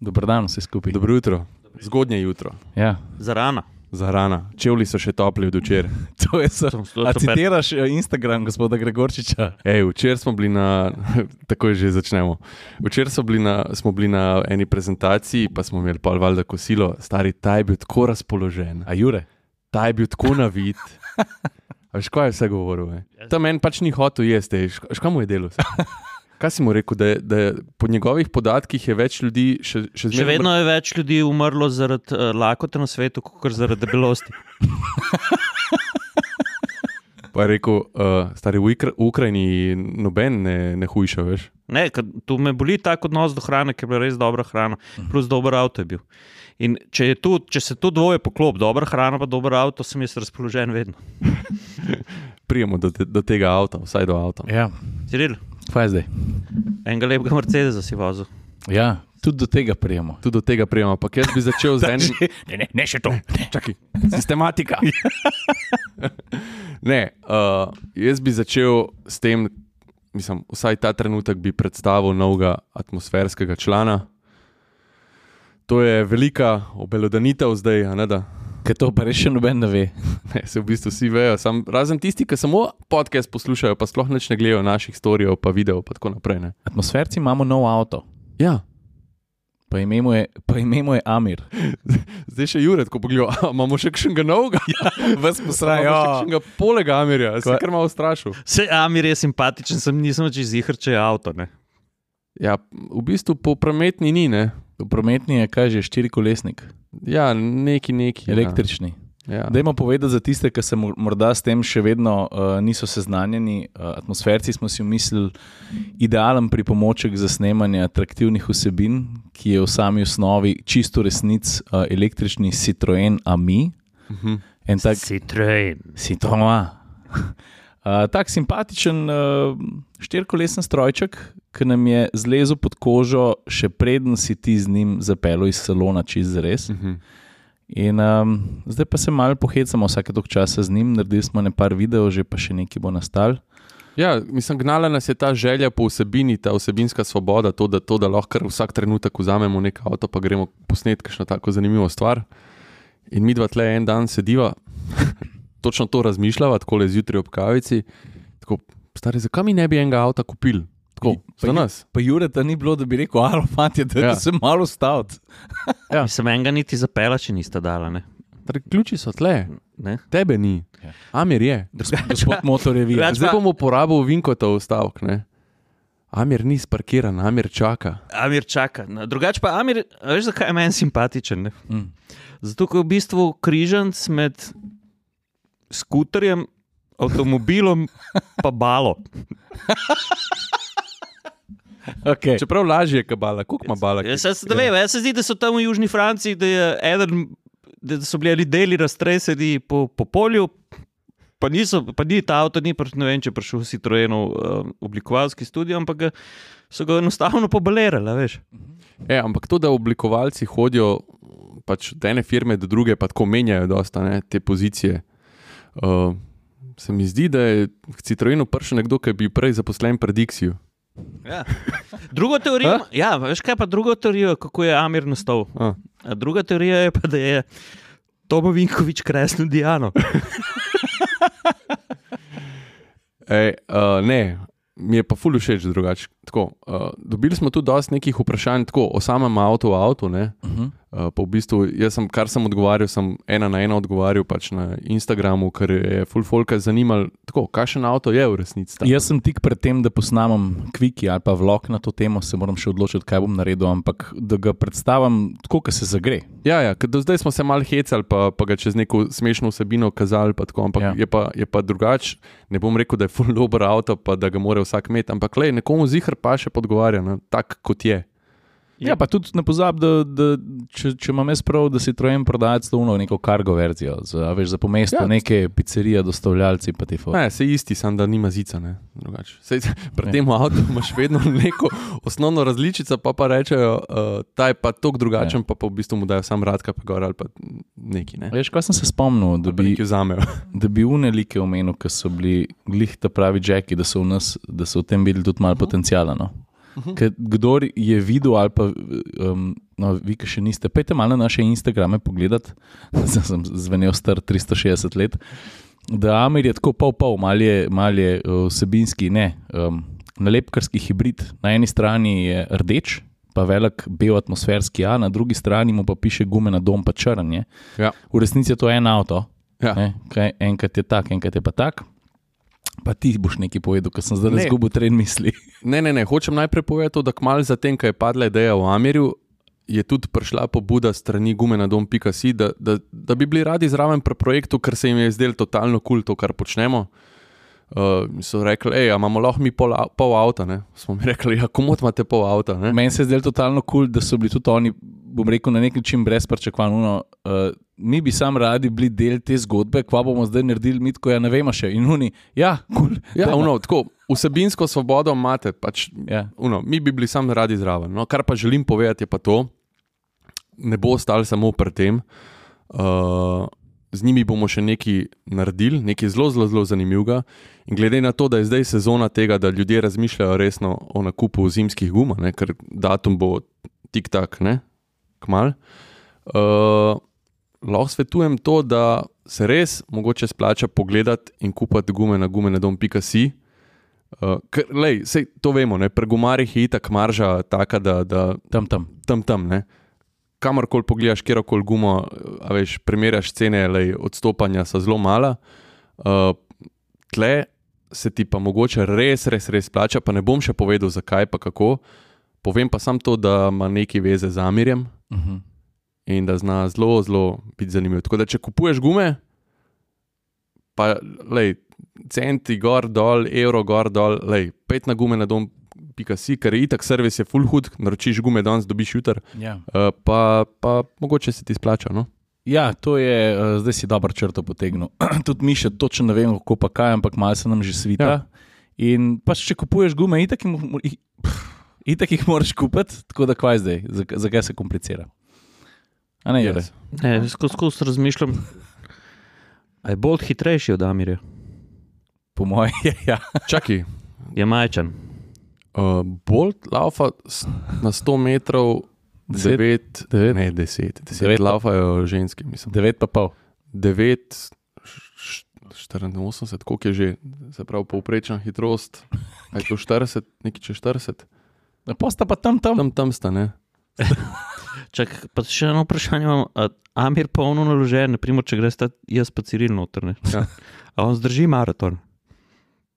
Dober dan, vsi skupaj. Dobro jutro, zgodnje jutro, Ja. Za rana. za rana. Čevlji so še topli od včeraj. To je so. A citiraš eh, Instagram gospoda Gregorčiča? Ej, včeraj smo bili na, takoj že začnemo. Včeraj smo bili na, smo bili na eni prezentaciji, pa smo imeli pa valjda kosilo, stari, ta je bil tako razpoložen, A Jure? ta je bil tako navit. A veš, kaj je vse govoril? ve? Ta meni pač ni hotel jesti, ej, šk- škaj mu je delo. Kaj si mu rekel, da, je- da je po njegovih podatkih je več ljudi še, še Še zmeraj vedno je več ljudi umrlo zaradi uh, lakote na svetu, kot zaradi debelosti. Pa je rekel, uh, stari v, Ikra, v Ukrajini noben ne, ne hujša, veš. Ne, tu me boli tako odnos do hrane, ker je bila res dobra hrana, plus dober avto je bil. In če, je tu, če se tu dvoje poklop, dobra hrana pa dober avto, sem jaz razpoložen vedno. Prijemo do, te, do tega avta, vsaj do avta. Ja. Ciril, Kaj je zdaj? enega lepega Mercedesa si vozil. Ja, tudi do tega prijemo. Tudi do tega prijemo, ampak jaz bi začel z enim. Ne, ne, ne še to. Čakaj, sistematika. ne, uh, jaz bi začel s tem, mislim, vsaj ta trenutek bi predstavil novega atmosferskega člana. To je velika obelodanitev zdaj, a ne da. Ker to pa res še noben ne ve. Ne, se v bistvu vsi vejo, sam, razen tisti, ki samo podcast poslušajo, pa sploh ne gledajo naših storijev, pa videov, pa tako naprej. Ne. Atmosferci imamo nov avto, Ja, pa ime mu je, pa ime mu je Amir. zdaj še Juret, ko pogleda, "A, imamo še kakšnega novega. Vas Imamo še kakšnega polega Amirja, se kar malo strašil. Se Amir je simpatičen, sem nisem več izihar, če je avto. Ne? Ja, v bistvu po prometni ni, ne. V prometni je kaj že štirikolesnik, Ja, neki, neki. električni. Ja. Ja. Dajmo povedati za tiste, ki se mor- morda s tem še vedno uh, niso seznanjeni. Uh, atmosferci smo si mislili idealen pripomoček za snemanje atraktivnih vsebin, ki je v sami osnovi čisto resnic uh, električni Citroen Ami. Mhm. En tak Citroen. Citroen. Uh, tak simpatičen uh, štirikolesen strojček, ki nam je zlezel pod kožo, še preden si ti z njim zapeljal iz salona, čez res. Mhm. In um, zdaj pa se malo pohecamo vsake tok časa z njim, naredili smo nekaj videov, že pa še nekaj bo nastal. Ja, mislim, gnala nas je ta želja po vsebini, ta vsebinska svoboda, to, da, to, da lahko vsak trenutek vzamemo nek avto, pa gremo posnetek kakšno tako zanimivo stvar. In mi dva tle en dan sediva, točno to razmišljava, tako le zjutraj ob kavici. Tako, stari, zakaj mi ne bi enega avta kupili? Tako, Pa za nas. Pa Jureta ni bilo, da bi rekel, alo, fantje, da Ja. ja. se malo staviti. Ja. Mislim, enega niti zapela, če nista dala. Ne? Stari, ključi so tle, Ne? tebe ni. Ja. Amir je. Gospod motor je videl. Zdaj pa- bom uporabil Vinkotov stavek. ne. Amir ni sparkiran, Amir čaka. Amir čaka. No, Drugače pa Amir, a veš, zakaj je meni simpatičen? Ne? Mm. Zato, ker je v bistvu križanc med skuterjem, avtomobilom in balo. Okay. Čeprav lažje je kabala, koliko ima bala? Jaz, jaz, da vem, jaz se zdi, da so tam v Južni Franciji, da, je eden, da so bili deli raztreseni po, po polju. Pa, niso, pa ni ta avto, ni prišel, ne vem, če je prišel Citroenov uh, oblikovalski studio, ampak ga, so ga enostavno pobalerali, a veš. E, ampak to, da oblikovalci hodijo pač od ene firme do druge, pa tako menjajo dosta, ne, te pozicije. Uh, se mi zdi, da je k Citroenu prišel nekdo, ki bil prej zaposlen pred Dixiju. Ja. Drugo teorijo, ja, veš kaj pa drugo teorijo, kako je Amir nastal. A, A druga teorija je pa, da je Tomo Vinkovič kresnil Diano. ej, uh, ne, mi je pa ful všeč drugače. Tako, Uh, dobili smo tudi dosti nekih vprašanj tako, o samem avtu, o avtu. Ne, Uh -huh. Uh, pa v bistvu, jaz sem, kar sem odgovarjal, sem ena na ena odgovarjal pač na Instagramu, ker je full folk zanimalo, tako, kakšen avto je v resnici. ta. Jaz sem tik pred tem, da posnamem kviki ali pa vlog na to temo, se moram še odločiti, kaj bom naredil, ampak da ga predstavim tako, kot se zagre. Ja, ja, do zdaj smo se mal hecali, pa, pa ga čez neko smešno vsebino kazali, pa tako, ampak Ja. je pa, je pa drugače. Ne bom rekel, da je full dober avto, pa da ga mora vsak imeti, ampak le nekomu zihar pa še podgovarja, no, tak kot je. Ja, pa tudi ne pozabi, da, da če, če imam jaz prav, da si trojem prodajati slovno neko kargo verzijo, za, veš, za pomesto ja. Neke pizzerije, dostavljalci pa ti fo. Ne, se isti, samo da nima zica. ne, drugače. Sej, pri Ja. tem avtu imaš vedno neko osnovno različico, pa pa rečejo, uh, ta je pa tok drugačen, ja. pa, pa v bistvu mu dajo sam radka, pa gor ali pa neki. Ne. Veš, kaj sem se spomnil, da bi, da bi unelike omenil, ki so bili glih ta pravi jacki, da so v nas, da so v tem videli tudi malo potencijala. No? Ker Kdor je videl, ali pa um, no, vi, ki še niste, pejte malo na naše Instagrame pogledat, zdaj sem zvenel star 360 let. Da Amir je tako pol-pol, mal je, mal je uh, vsebinski, ne, um, nalepkarski hibrid. Na eni strani je rdeč, pa velik bel atmosferski A, na drugi strani mu pa piše gume na dom, pa črn je. Ja. V resnici je to en avto, Ja. ne, kaj, enkrat je tak, enkrat je pa tak. Pa ti boš nekaj povedal, ker sem zdaj Ne. izgubil tren misli. Ne, ne, ne, hočem najprej povedati, to, da kmalu zatem, ko je padla ideja o Amirju, je tudi prišla pobuda strani gume na dom.si, da, da, da bi bili radi zraven pri projektu, ker se jim je zdelo totalno kul cool to, kar počnemo. Uh, so rekli, hej, imamo lahko mi pol, pol avta. Ne? Smo mi rekli, ja, komu imate pol avta? Ne? Meni se je zdelo totalno kul, cool, da so bili tudi oni, bom rekel, na nek način brez pričakovanj. Uh, mi bi sam radi bili del te zgodbe, kva bomo zdaj naredili, mi tako ja ne vemo še. In oni, ja. Cool, Ja, uno, tako, vsebinsko svobodo imate, pač, ja. uno, mi bi bili sam radi zraven. No, kar pa želim povedati, je pa to, ne bo ostalo samo pri tem. Uh, z njimi bomo še nekaj naredili, nekaj zelo, zelo, zelo zanimivega. In glede na to, da je zdaj sezona tega, da ljudje razmišljajo resno o nakupu zimskih gum, ne, ker datum bo tik-tak, ne, kmal. Uh, lahko svetujem to, da se res mogoče splača pogledati in kupiti gume na gumenedom.si. Uh, ker, lej, sej, to vemo, ne, pri gumarjih je itak marža taka, da, da Tam, tam. tam tam. Ne. Kamorkoli pogledaš, kjerkoli gumo, a veš, primerjaš cene, lej, odstopanja so zelo mala. Uh, tle se ti pa mogoče res, res, res plača, pa ne bom še povedal, zakaj pa kako. Povem pa samo to, da ima neki veze z Amirjem Uh -huh. In da zna zelo, zelo biti zanimiv. Tako da, če kupuješ gume, pa lej, centi gor, dol, evro gor, dol, lej, pet na gume na dom. Si, ker je itak servis je full hood, naročiš gume danes, dobiš jutr, ja. uh, pa, pa mogoče se ti splača. No? ja, to je, uh, zdaj si dobro črto potegnil. tudi mi še točno ne vemo, kako pa kaj, ampak malo se nam že svita. Ja. In pač, če kupuješ gume, itak jih, itak jih moraš kupiti, tako da kvaj zdaj, Zak- zakaj se komplicira. A ne? Yes. Ne, skozi skozi razmišljam. A je bolj hitrejši od Amirja? Po mojem je. Ja. Čakaj, Je majčen. uh, Bolt laufa s- na 100 metrov, Deset? 9, Devet? ne 10, 10 Devet pa- laufajo ženski, mislim. 9 pa pol. 9, 84, koliko je že, se pravi, povprečna hitrost. Je to 40, nekaj čez 40, Posta pa tam, tam. tam tam sta, ne? Čak, pa še eno vprašanje imam. A Amir polno naložen, naprimer, če greš jaz pa Ciril noter. Ja. A on zdrži maraton?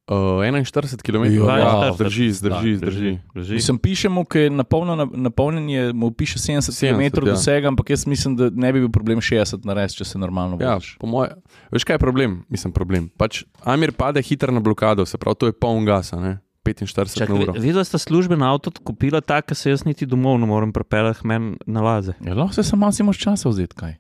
Uh, 41 km, Ja, ja, 42. zdrži, zdrži, Da, zdrži. drži. Mislim, pišemo, ki je napolnjen, napolnjen je, mu piše 70 70, km ja. dosega, ampak jaz mislim, da ne bi bil problem 60 narediti, če se normalno Ja, voziš. po moje, veš kaj je problem? Mislim, problem. Pač Amir pade hitro na blokado, se pravi, to je poln gasa, ne? 45 Čak, na uro. videla sta službena avto kupila tak, da se jaz niti domov ne morem prepeljati meni na laze. Ja, lahko se samo si moš časa vzeti kaj.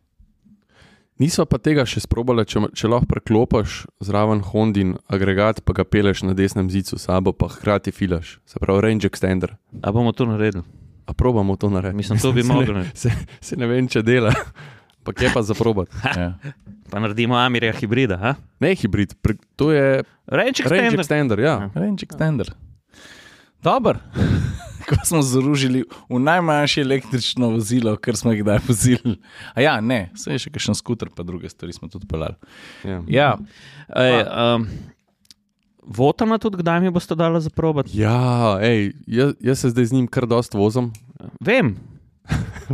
Nisva pa tega še sprobala, če, če lahko preklopiš zraven Hondin agregat, pa ga peleš na desnem zidu sabo, pa hkrati filaš, se pravi range extender. A bomo to naredili? A probamo to narediti. Mislim, to bi se mogli. Ne, narediti. se, se ne vem, če dela, pa kje pa za probat. Ja. Pa naredimo Amirja hibrida. Ha? Ne hibrid, pre, to je Range range extender. extender, ja. Range extender. Dober. Ko smo združili v najmanjše električno vozilo, kar smo jih kdaj vozili. A ja, ne, se je še kakšen skuter, pa druge stvari smo tudi pelali. ja. Ja, Ej, um, Votana tudi, kdaj mi boste dali za probat? Ja, ej, jaz, jaz se zdaj z njim kar dost vozim. Vem,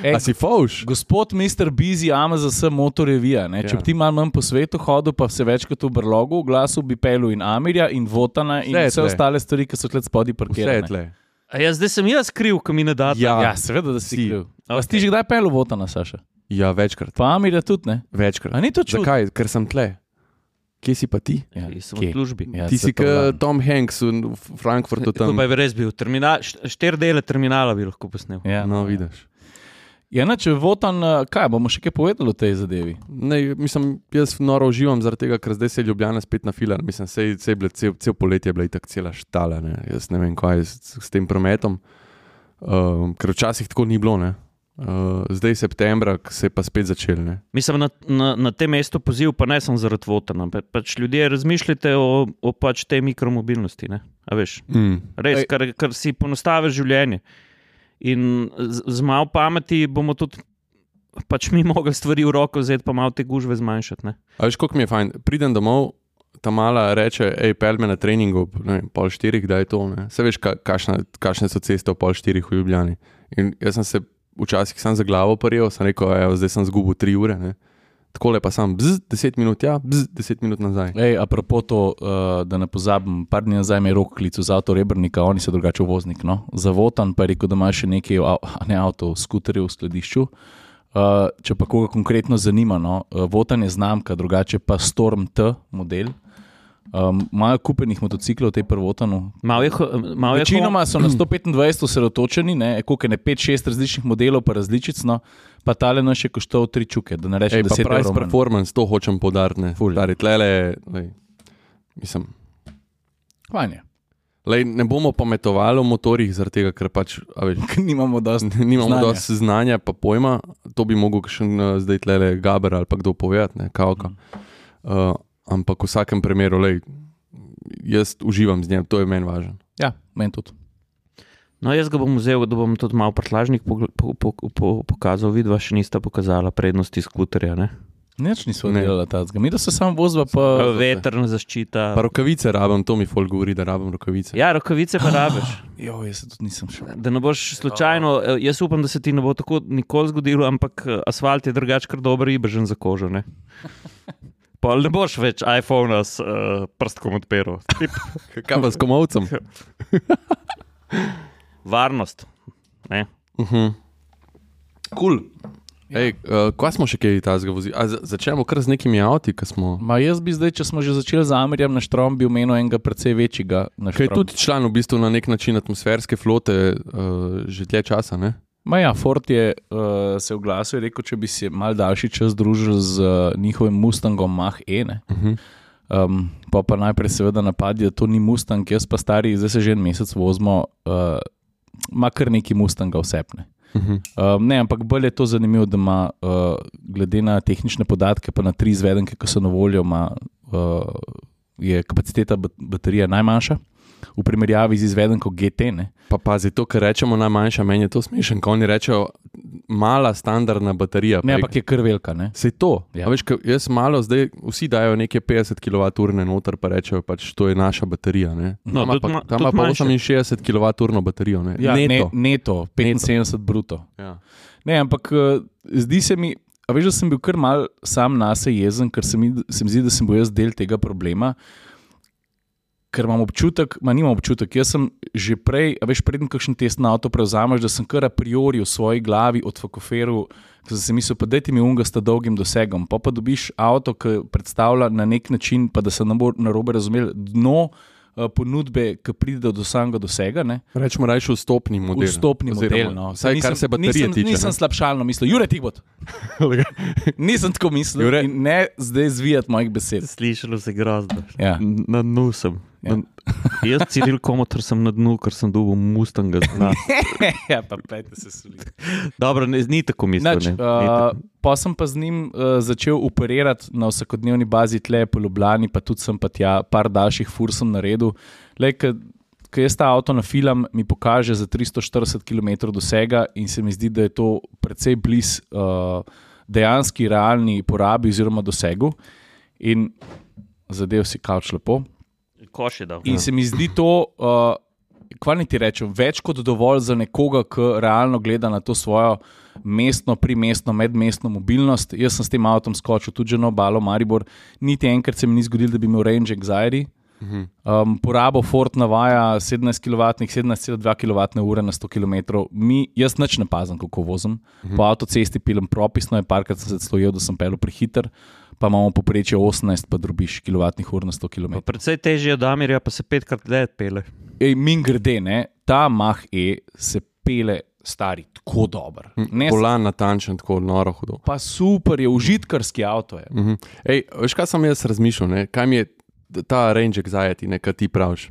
Ej, A si fauš? Gospod Mr. Busy, AMZS Motor Revija. Ja. Če Ja. bi ti malo manj po svetu hodil, pa se več kot v brlogu, v glasu bi pelil in Amirja, in Votana, in Vse vse ostale stvari, ki so tle spodaj Vse parkirane. a jaz zdaj sem jaz kriv, ki mi ne da. Ja. Ja, seveda, da si Si. kriv. A Ok. si ti že kdaj pelil Votana, Saša? Ja, večkrat. Pa Amirja tudi ne. večkrat. A ni to čudno? Zakaj? Ker sem tle. Kje si pa ti? Ja, Sem v kje? službi. Ja, ti si to kot. Tom Hanks v v Frankfurtu To tam. pa je res bil. Terminal, št- štiri dele terminala bi lahko posnel. Ja, No, ja. vidiš. Ja, ne, če Votan, eh, kaj bomo še kaj povedali o tej zadevi? Ne, mislim, jaz noro uživam zaradi tega, ker zdaj se je Ljubljana spet nafila. Mislim, sej, sej bile, cel, cel poletje je bila tako cela štala. Ne. Jaz ne vem, kaj je s, s tem prometom. Um, ker včasih tako ni bilo. Ne. uh, zdaj septembra, ko se je pa spet začel. Ne? Mislim, na, na, na tem mestu poziv, pa ne samo zaradi votana. Pa, pač ljudje razmišljate o, o pač tej mikromobilnosti. Ne? A veš, Mm. res, kar, kar si ponostavi življenje. In z, z malo pameti bomo tudi pač mi mogli stvari v roko vzeti, pa malo te gužve zmanjšati. Ne? A veš, koliko mi je fajn. Pridem domov, ta mala reče, hej, pel me na treningu, ne vem, pol štirih, da je to. Ne? Se veš, ka, kašna, kašne so ceste ob pol štirih v Ljubljani. In jaz sem se včasih sam za glavo prijel, sem rekel, evo, zdaj sem zgubil tri ure. Ne? Tako le pa sam, bzz, deset minut, ja, bzz, deset minut nazaj. Ej, apropo to, uh, da ne pozabim, par dni nazaj me je rok klical za avto Rebrnika, oni so drugače voznik. No? Za Votan pa je rekel, da ima še nekaj ne avto, skuterjev v skladišču. Uh, če pa koga konkretno zanima, no, uh, Votan je znamka, drugače pa Storm T model. Um, Imajo kupenih motociklov v tej prvotanu. Malo je, malo je Večinoma so na 125 osredotočeni, ne, koliko je ne 5-6 različnih modelov, pa različic, no, pa tale naš je koštal tri čuke, da ne rečem, da se price pravi. performance, to hočem podariti. Stari, tlele, lej, mislim, Vanje. lej, ne bomo pametovali o motorjih, zaradi tega, ker pač, a veš, Nimamo dosti. nimamo znanja. dosti znanja, pa pojma. To bi mogel še zdaj tlele Gaber ali pa kdo povedati, ne, kauka. Uh, ampak v vsakem primeru, lej, jaz uživam z njim, to je meni važno. Ja, meni tudi. No, jaz ga bom vzel, da bom tudi malo prtlažnik po, po, po, po, pokazal. Vidva še nista pokazala prednosti skuterja. Ne? Nič nismo Ne. delali tazga. Mi da se samo vozva, pa Vetrna zaščita. Pa rokavice rabim, to mi folk govori, da rabim rokavice. Ja, rokavice pa rabiš. Jo, jaz se tudi nisem šel. Da ne boš slučajno, eh, jaz upam, da se ti ne bo tako nikoli zgodilo, ampak eh, asfalt je drugač kar dober ibežen za kožo. Pol ne boš več iPhone s uh, prstkom odpiral. Tip, Kaj pa s komovcem? Varnost. Ne? Uh -huh. Cool. Ej, uh, kva smo še kaj tazga vozili? A za- Začnemo kar z nekimi avti, ki smo. Ma jaz bi zdaj, če smo že začeli z Amirjem na Štrom, bi omenil enega precej večjega. na Kaj je tudi član v bistvu na nek način atmosferske flote uh, že dlje časa, ne? Ma ja, Ford je uh, se oglasil in rekel, če bi se mal daljši čas družil z uh, njihovim Mustangom Mach E. ne. Uh -huh. Um, pa pa najprej seveda napadi, da to ni Mustang, jaz pa stari, zdaj se že en mesec vozimo, uh, ima kar neki Mustanga vsepne. Uh -huh. Um, ne, ampak bolj je to zanimivo, da ima, uh, glede na tehnične podatke, pa na tri izvedenke, ki so na voljo, ima, uh, je kapaciteta bat- baterije najmanjša v primerjavi z izvedenko GT. Ne. Pa pazi, to, kar rečemo najmanjša, meni je to smešen, ko oni rečejo mala standardna baterija. ne, ampak je kar velika. Ne. Se to. Ja. Ja. Veš, jaz malo zdaj, vsi dajo neke 50 kWh noter, pa rečejo, pač to je naša baterija. Ne? No, Tam ima pa, ma- pa manjše. 68 kWh baterijo. Ne? Ja, Neto. Ne, neto, 75 bruto. Ja. Ne, ampak uh, zdi se mi, a veš, da sem bil kar mal sam na sebe jezen, ker se mi, se mi zdi, da sem bil jaz del tega problema. Ker imam občutek, ma nimam občutek, jaz sem že prej, veš, preden kakšen test na avto prevzameš, da sem kar a priori v svoji glavi odfokoferil, ker sem si mislil, pa dajte mi unga s dolgim dosegom. Pa pa dobiš avto, ki predstavlja na nek način, pa da se ne bo narobe razumel, dno ponudbe, ki pride do samega dosega. Ne? Rečemo rajši vstopni model. Vstopni Oziroma, model. No. Vsaj kar se baterije nisem, tiče. Nisem slabšalno mislil, Jure Tigbot. nisem tako mislil. Ne zdaj zvijati mojih besed. Slišalo se grozno. Ja. Na dnu sem. Ja. Na, jaz, Ciril Komotor, sem na dnu, ker sem dobil Mustanga. Na. ja, pa pejte se soliti. Dobro, ne, ni tako mislil. Nač, ne. Ni uh, tako. pa sem pa z njim uh, začel operirati na vsakodnevni bazi tle po Ljubljani, pa tudi sem pa tja par daljših fur sem naredil. Ko jaz ta avto nafilam, mi pokaže za 340 km dosega, in se mi zdi, da je to precej blizu uh, dejanski, realni porabi oziroma dosegu. In zadev si kavč lepo. Koš je dal. In se mi zdi to, uh, kaj naj ti rečem, več kot dovolj za nekoga, ki realno gleda na to svojo mestno, primestno, medmestno mobilnost. Jaz sem s tem avtom skočil tudi že na obalo Maribor, niti enkrat se mi ni zgodilo, da bi imel range anxiety. Um, porabo Ford navaja 17 kW, 17,2 kWh na 100 km. Mi, jaz nič ne pazim, kako vozim. Po avtocesti pilem propisno, je parkrat sem se celo jedel, da sem pel prehiter, pa imamo poprečje 18, pa drobiš kWh na 100 km. Pa Predvsej težje od Amirja, pa se petkrat let pele. Ej, min grede, ne, ta Mah E se pele stari tako dober. Ne, s- Volan natančen, tako noro hudo. pa super je, užitkarski avto je. Mhm. Ej, veš, kaj sem jaz razmišljal, ne? kaj mi je ta range anxiety, ne, kaj ti praviš.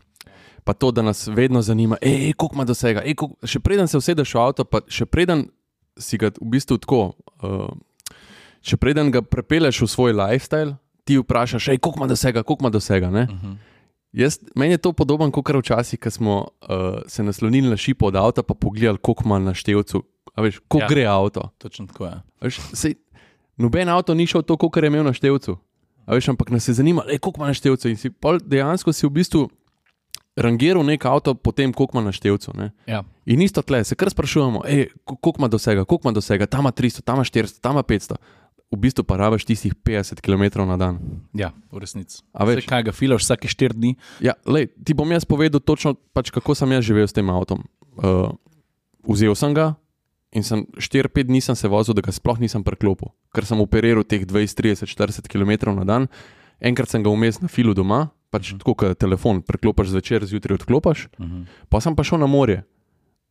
Pa to, da nas vedno zanima, ej, ej, koliko ima dosega. Ej, koliko... Še preden se usedeš v avto, pa še preden si ga v bistvu tako. Uh, če preden ga prepeleš v svoj lifestyle, ti vprašaš, koliko ima dosega, koliko ima dosega. Uh -huh. Jaz, meni je to podobno kot včasih, ko smo uh, se naslonili na šipo od avta, pa pogledali, koliko ima na števcu, kako Ja. ja. gre avto. Točno tako je. A Veš, sej, noben avto ni šel to, koliko je imel na števcu. A Veš, ampak nas je zanimalo, koliko ima na števcu. In si, dejansko si v bistvu rangiral nek avto po tem, koliko ima na števcu. Ne? Ja. In isto tle, se kar sprašujemo, koliko ima dosega, koliko ima dosega, tam ima 300, tam ima 400, tam ima 500. V bistvu pa rabiš tistih 50 km na dan. ja, v resnici. Veš? Veš, kaj ga filaš vsake štiri dni? Ja, lej, ti bom jaz povedal točno, pač, kako sem jaz živel s tem avtom. Uh, vzel sem ga in sem 4-5 dni sem se vozil, da ga sploh nisem preklopil, ker sem operiral teh 20, 30, 40 km na dan. Enkrat sem ga vmes na filu doma, pač tako kot telefon, preklopiš zvečer, zjutraj odklopiš, Uh -huh. pa sem pa šel na morje.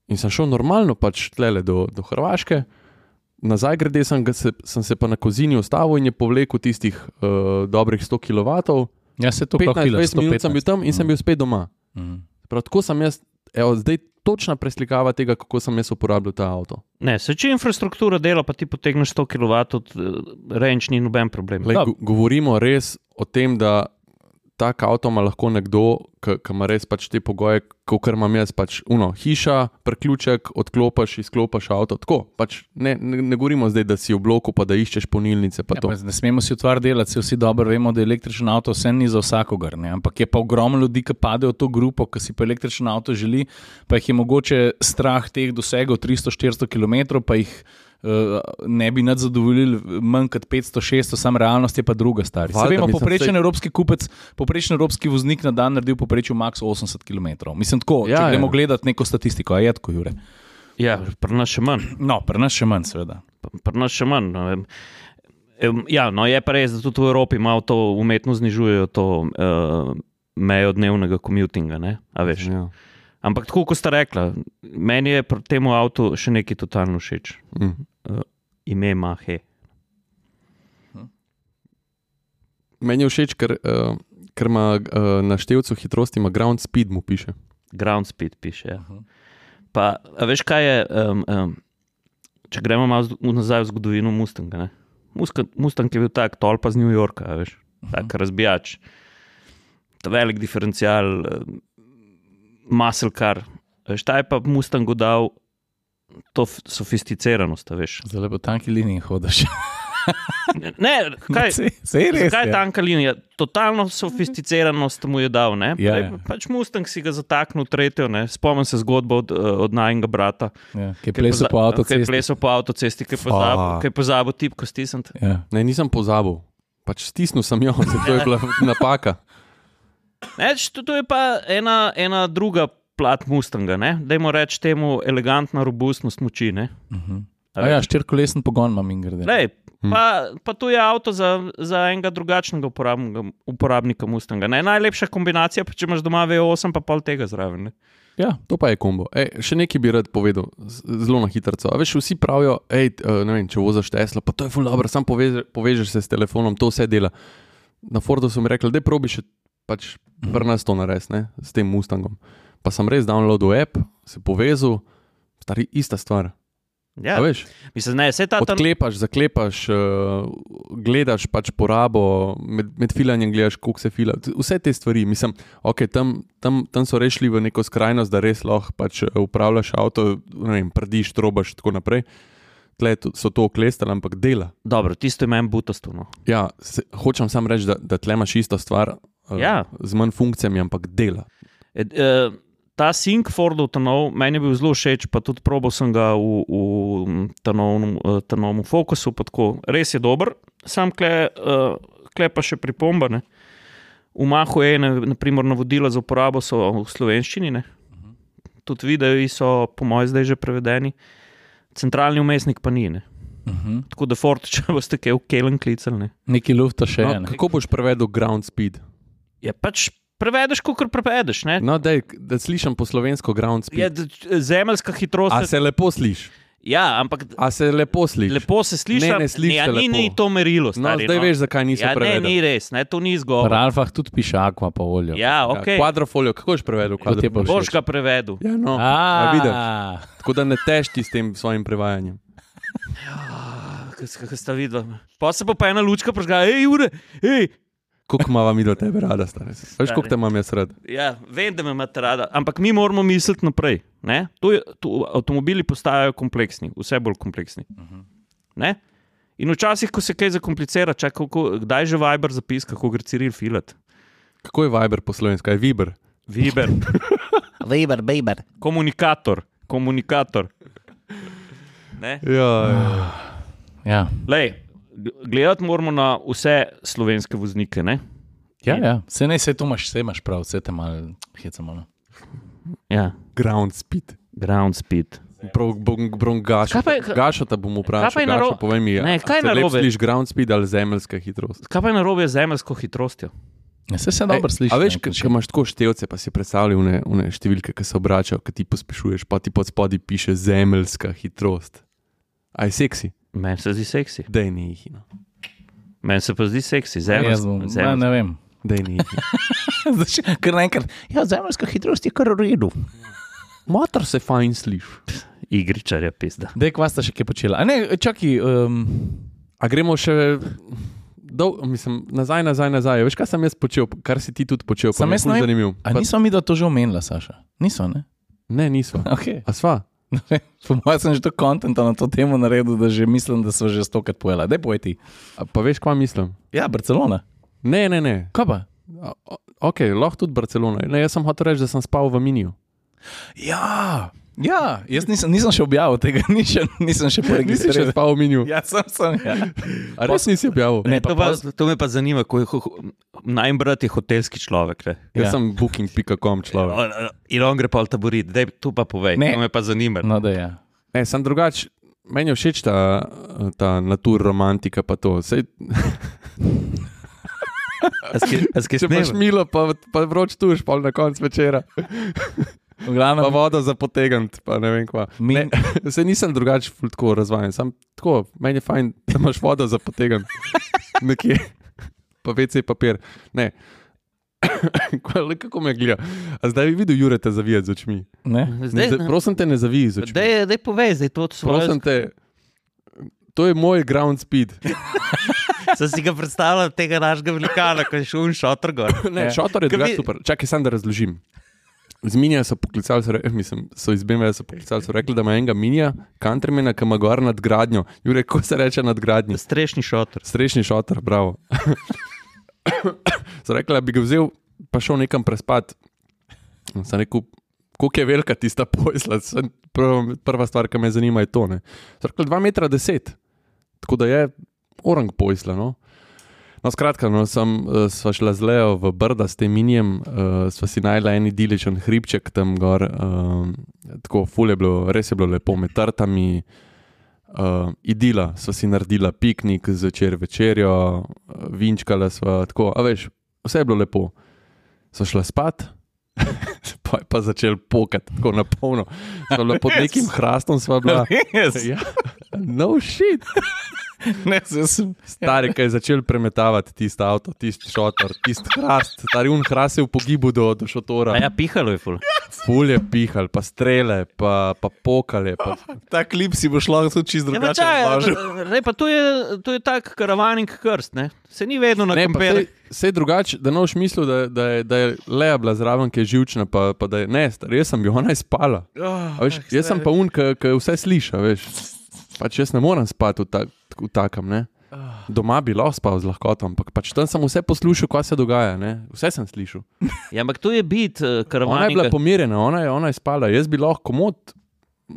In sem šel normalno, pač tlele do, do Hrvaške, nazaj grede sem, ga se, sem se pa na kozini ustavil in je povlekel tistih uh, dobrih 100 kW. Ja, se to filaš. 15-20 minut sem bil tam in sem bil spet doma. -huh. Prav tako sem jaz, evo, zdaj točna preslikava tega, kako sem jaz uporabljal ta avto. Ne, se če infrastruktura dela, pa ti potegneš 100 kW, reč ni noben problem. Lej, go govorimo res o tem, da tak avto ima lahko nekdo, ki ima res pač te pogoje, kot imam jaz, pač uno, hiša, priključek, odklopiš, izklopiš avto. Tako, pač ne, ne, ne govorimo zdaj, da si v bloku, pa da iščeš polnilnice. pa Ja, pa ne smemo si utvar delati, vsi dobro vemo, da je električen avto vse ni za vsakogar. Ne? Ampak je pa ogromno ljudi, ki padejo v to grupo, ki si pa električen avto želi, pa jih je mogoče strah teh dosegov 300-400 km, pa jih uh, ne bi nad zadovoljili manj kot 500-600, sam realnost je pa druga stvar. Se Valjda, vemo, poprečen saj- evropski kupec, poprečen evropski voznik na dan naredi v povprečju max 80 km. Mislim tako, ja, Ja, če ja. gremo gledati neko statistiko, je tako, Jure. Ja, pri nas še manj. No, pri nas še manj, seveda. Pri nas še manj. No. Ja, no, je pa res, da tudi v Evropi malo to umetno znižujejo to uh, mejo dnevnega komutinga. ne, a veš. Ja. Ampak tako, kot ste rekla, meni je pri tem avtu še nekaj totalno všeč. Mm. Ime Mahe. Meni je všeč, ker, uh, ker ima uh, na števcu hitrosti, ima ground speed, mu piše. Ground speed piše. Ja. Mhm. Pa, a veš, kaj je, um, um, če gremo malo nazaj v zgodovino Mustanga. ne. Mustang je bil tak, tolpa z New Yorka, veš, tak razbijač. Ta velik diferencial, muscle car. A Veš, ta je pa Mustangu dal to sofisticiranost. Zelo po tanki liniji hodiš. Ne, kaj, Se je res. Zakaj je ja. tanka linija? Totalno sofisticiranost mu je dal. Ne? Ja, ja. Pač Mustang si ga zataknil tretjo. Ne? Spomnim se zgodbo od, eh, od najnega brata. Ja, ki je plesal po Ki je avtocesti. plesal po avtocesti, ki je pozabil, ki je pozabil tipko stisniti. Ja. Ne, nisem pozabil. Pač stisnil sem jo, zato je bila napaka. Ne, to, to je pa ena, ena druga plat Mustanga. Dajmo reči temu elegantna robustnost moči. ne. Uh -huh. A ja, veš? štirikolesen pogon imam in grede. Lej, Hm. pa, pa to je avto za, za enega drugačnega uporabnika, uporabnika Mustanga. Ne? Najlepša kombinacija, pa če imaš doma V8, pa pol tega zraven. Ne? Ja, To pa je kombo. Ej, še nekaj bi rad povedal, zelo na hitro. Veš, vsi pravijo, ej, eh, ne vem, če voziš Tesla, pa to je ful dobro, sam poveže, povežeš se s telefonom, to vse dela. Na Fordu so mi rekli, da probi še pač pri nas to narediti, ne, s tem Mustangom. Pa sem res downloadil app, se povezal, stari ista stvar. Ja, Ja. Veš, mislim, ne, ta tam. odklepaš, zaklepaš, uh, gledaš pač porabo, med, med filanjem gledaš, koliko se fila. Vse te stvari, mislim, okay, tam, tam, tam so rešili v neko skrajnost, da res lahko pač eh, upravljaš avto, vem, prdiš, trobaš in tako naprej. Tle so to oklestili, ampak dela. Dobro, tisto je meni butasto. No. Ja, se, hočem samo reči, da, da tle imaš isto stvar uh, Ja. z manj funkcijami, ampak dela. E, e, ta Sync Fordov tanov, meni je bil zelo všeč, pa tudi probal sem ga v, v tanovnem, eh, tanovnem fokusu. pa tako. Res je dober, sam kle, uh, kle pa še pripomba. Ne. V Mahu je na, naprimer, navodila za uporabo so v slovenščini, ne. tudi videi so, po mojem, zdaj že prevedeni, centralni umestnik pa ni. Ne. uh -huh. Tako da Ford, če boste kaj v Kelen klicali. Ne. Neki lufta še No, ne. kako boš prevedel ground speed? Je pač prevedeš, kot prevedeš. Ne. No, dej, da slišim po slovensko ground Je speed. d- zemeljska hitrost. A se lepo slišiš? Ja, ampak A se lepo slišiš? Lepo se sliši, Ne, ne sliši ja, ni, ni to merilo. No, Stari, zdaj veš, zakaj niso ja, ne, prevedli. ni res, ne, to ni izgovor. Alfah tudi piše akva pa olje. Ja, ok. Ja, kvadrofolio, kako boš prevedel? Je? Boš ga prevedel. Ja, no, a, vidiš. A, Tako da ne tešti s tem svojim prevajanjem. Kaj sta videla? Pa se pa, ena lučka prižga, hej, ure, hej. Koliko ima mi do tebe rada, stari? Veš, koliko te imam jaz rad? Ja, vem, da me imate rada, ampak mi moramo misliti naprej. ne. To je, to, avtomobili postajajo kompleksni, vse bolj kompleksni. Ne? In včasih, ko se kaj zakomplicira, čakaj, kako, kdaj že Viber zapis, kako gre Ciril filat. Kako je Viber po slovenski, kaj je Viber? Viber, Weber, Weber. komunikator, komunikator. Ne? Ja, ja. Ja, Lej, gledati moramo na vse slovenske voznike. Ne? ja, ja. se ne, se to imaš, se imaš prav, vse te malo hecamo. No. Ja, ground speed. ground speed. Prav, bom, gašo, Kaj je- gašo te bom kaj vprašal. pa je Gašo, naro- povej mi, Ne, kaj je narobe? Slišiš ground speed ali zemeljska hitrost? Kaj pa je narobe z zemeljsko hitrostjo? Ja, se se dobro sliši. A veš, ne, če če- imaš tako števce, pa si predstavljaj une, une številke, ki se obračajo, ki ti pospešuješ, pa ti pod spodaj piše zemeljska hitrost. A je seksi? Meni se zdi seksi. Dej ni jih. No. Meni se pa zdi seksi, zemeljsko. ja, ne vem. Dej ni jih. Zdaj, Ker naenkrat, ja, zemeljska hitrost je kar v redu. Motor se fajn sliši. Igričarja, pizda. Dej, kva sta še kaj počela. A ne, čakaj, um, A gremo še. Dol, mislim, nazaj, nazaj, nazaj. Veš, kaj sem jaz počel, kar si ti tudi počel? je jaz zanimiv. a Pa- nismo mi da to že omenila, Saša? Niso, ne? Ne, nismo. Okay. A sva? Po mojem sem že to kontenta na to temo naredil, da že mislim, da so že stokrat pojela. Dej poj ti. A pa veš, kva mislim? Ja, Barcelona. Ne, ne, ne. Kaj pa? O- Ok, lahko tudi Barcelona. Ne, jaz sem hotel reči, da sem spal v miniju. Ja, ja jaz nisem, nisem še objavil tega, nisem, nisem še Nisi še poregistriral. spal v miniju. Ja, sem, sem. Ja. A res nisi objavil? Ne, to, pa, pos- to me pa zanima, ko je najmanj brat je hotelski človek. Ne? Jaz Ja. sem booking.com človek. In on gre pa v taborit, da tu pa povej. Ne. To me pa zanima. No, da je. Ne, sem drugač. Meni je všeč ta, ta natur romantika, pa to. Sej, če imaš milo, pa, pa vroč tuš, pa na koncu večera, V pa vodo za potegant, pa ne vem kva. mi, Ne, se nisem drugače ful tako razvajen, sam tako, meni je fajn, da imaš vodo za potegant. Nekje, pa WC papir. Ne. Kaj, le kako me gleda? A zdaj bi videl Jureta zavijati z očmi. ne? Ne, Zdaj, zdaj, prosim te, ne zavij z očmi. daj, daj povej, zdaj to svoje. Prosim te, to je moj ground speed. Sem si ga predstavljal tega našega velikana, ko je šel in šotor gor. Ne, Ja. šotor je Ker drugače vi- super. Čakaj, sem da razložim. Z minija so poklicali, so, re, eh, mislim, so iz BMW so poklicali, so rekli, da ima enega minija, countrymana, ki ima gor nad gradnjo. Jure, kako se reče nad gradnjo? Strešni šotor. Strešni šotor, bravo. so rekli, da bi ga vzel, pa šel nekam prespat. In Sem rekel, koliko je velika tista pojsla. Prva, prva stvar, ki me zanima, je to. Ne. So rekli, 2,10 metra, tako da je orang pojsla. No. No, skratka, no, sem, uh, sva šla z Leo v Brda s tem minijem, uh, sva si najla en idiličen hribček tam gor, uh, tako ful je bilo, res je bilo lepo med trtami. Uh, idila, sva si naredila piknik, zvečer večerjo, vinčkala sva tako, a veš, vse je bilo lepo. Sva šla spat, pa je pa začel pokati, tako na polno. Pod nekim hrastom, sva bila. Ja, no shit. Ne, sem. Stari, ki je začel premetavati tisti avto, tisti šotor, tisti hrast, stari un hrast je v pogibu do, do šotora. A ja, pihalo je ful. Ful je pihal, pa strele, pa, pa pokale. Pa... Ta klip si boš lahko tudi čist Ja, drugače razložil. ne, pa to je, to je tak karavaning krst, ne? Se ni vedno na Ne, pa kamperu. sej, sej drugače, da noš mislil, da, da, je, da je Leja bila zraven, ki je živčna, pa, pa da je ne, stari, jaz sem bil, ona je spala. Oh, A Veš, jaz sem pa un, ki vse sliša, veš. Pač jaz ne morem spati v, ta, v takem, ne. Doma bi lahko spal z lahkoto, ampak pač tam sem vse poslušal, kaj se dogaja, ne. Vse sem slišal. Ja, ampak to je bit uh, Ona je karavaning. bila pomirjena, ona je, ona je spala, jaz bi lahko komod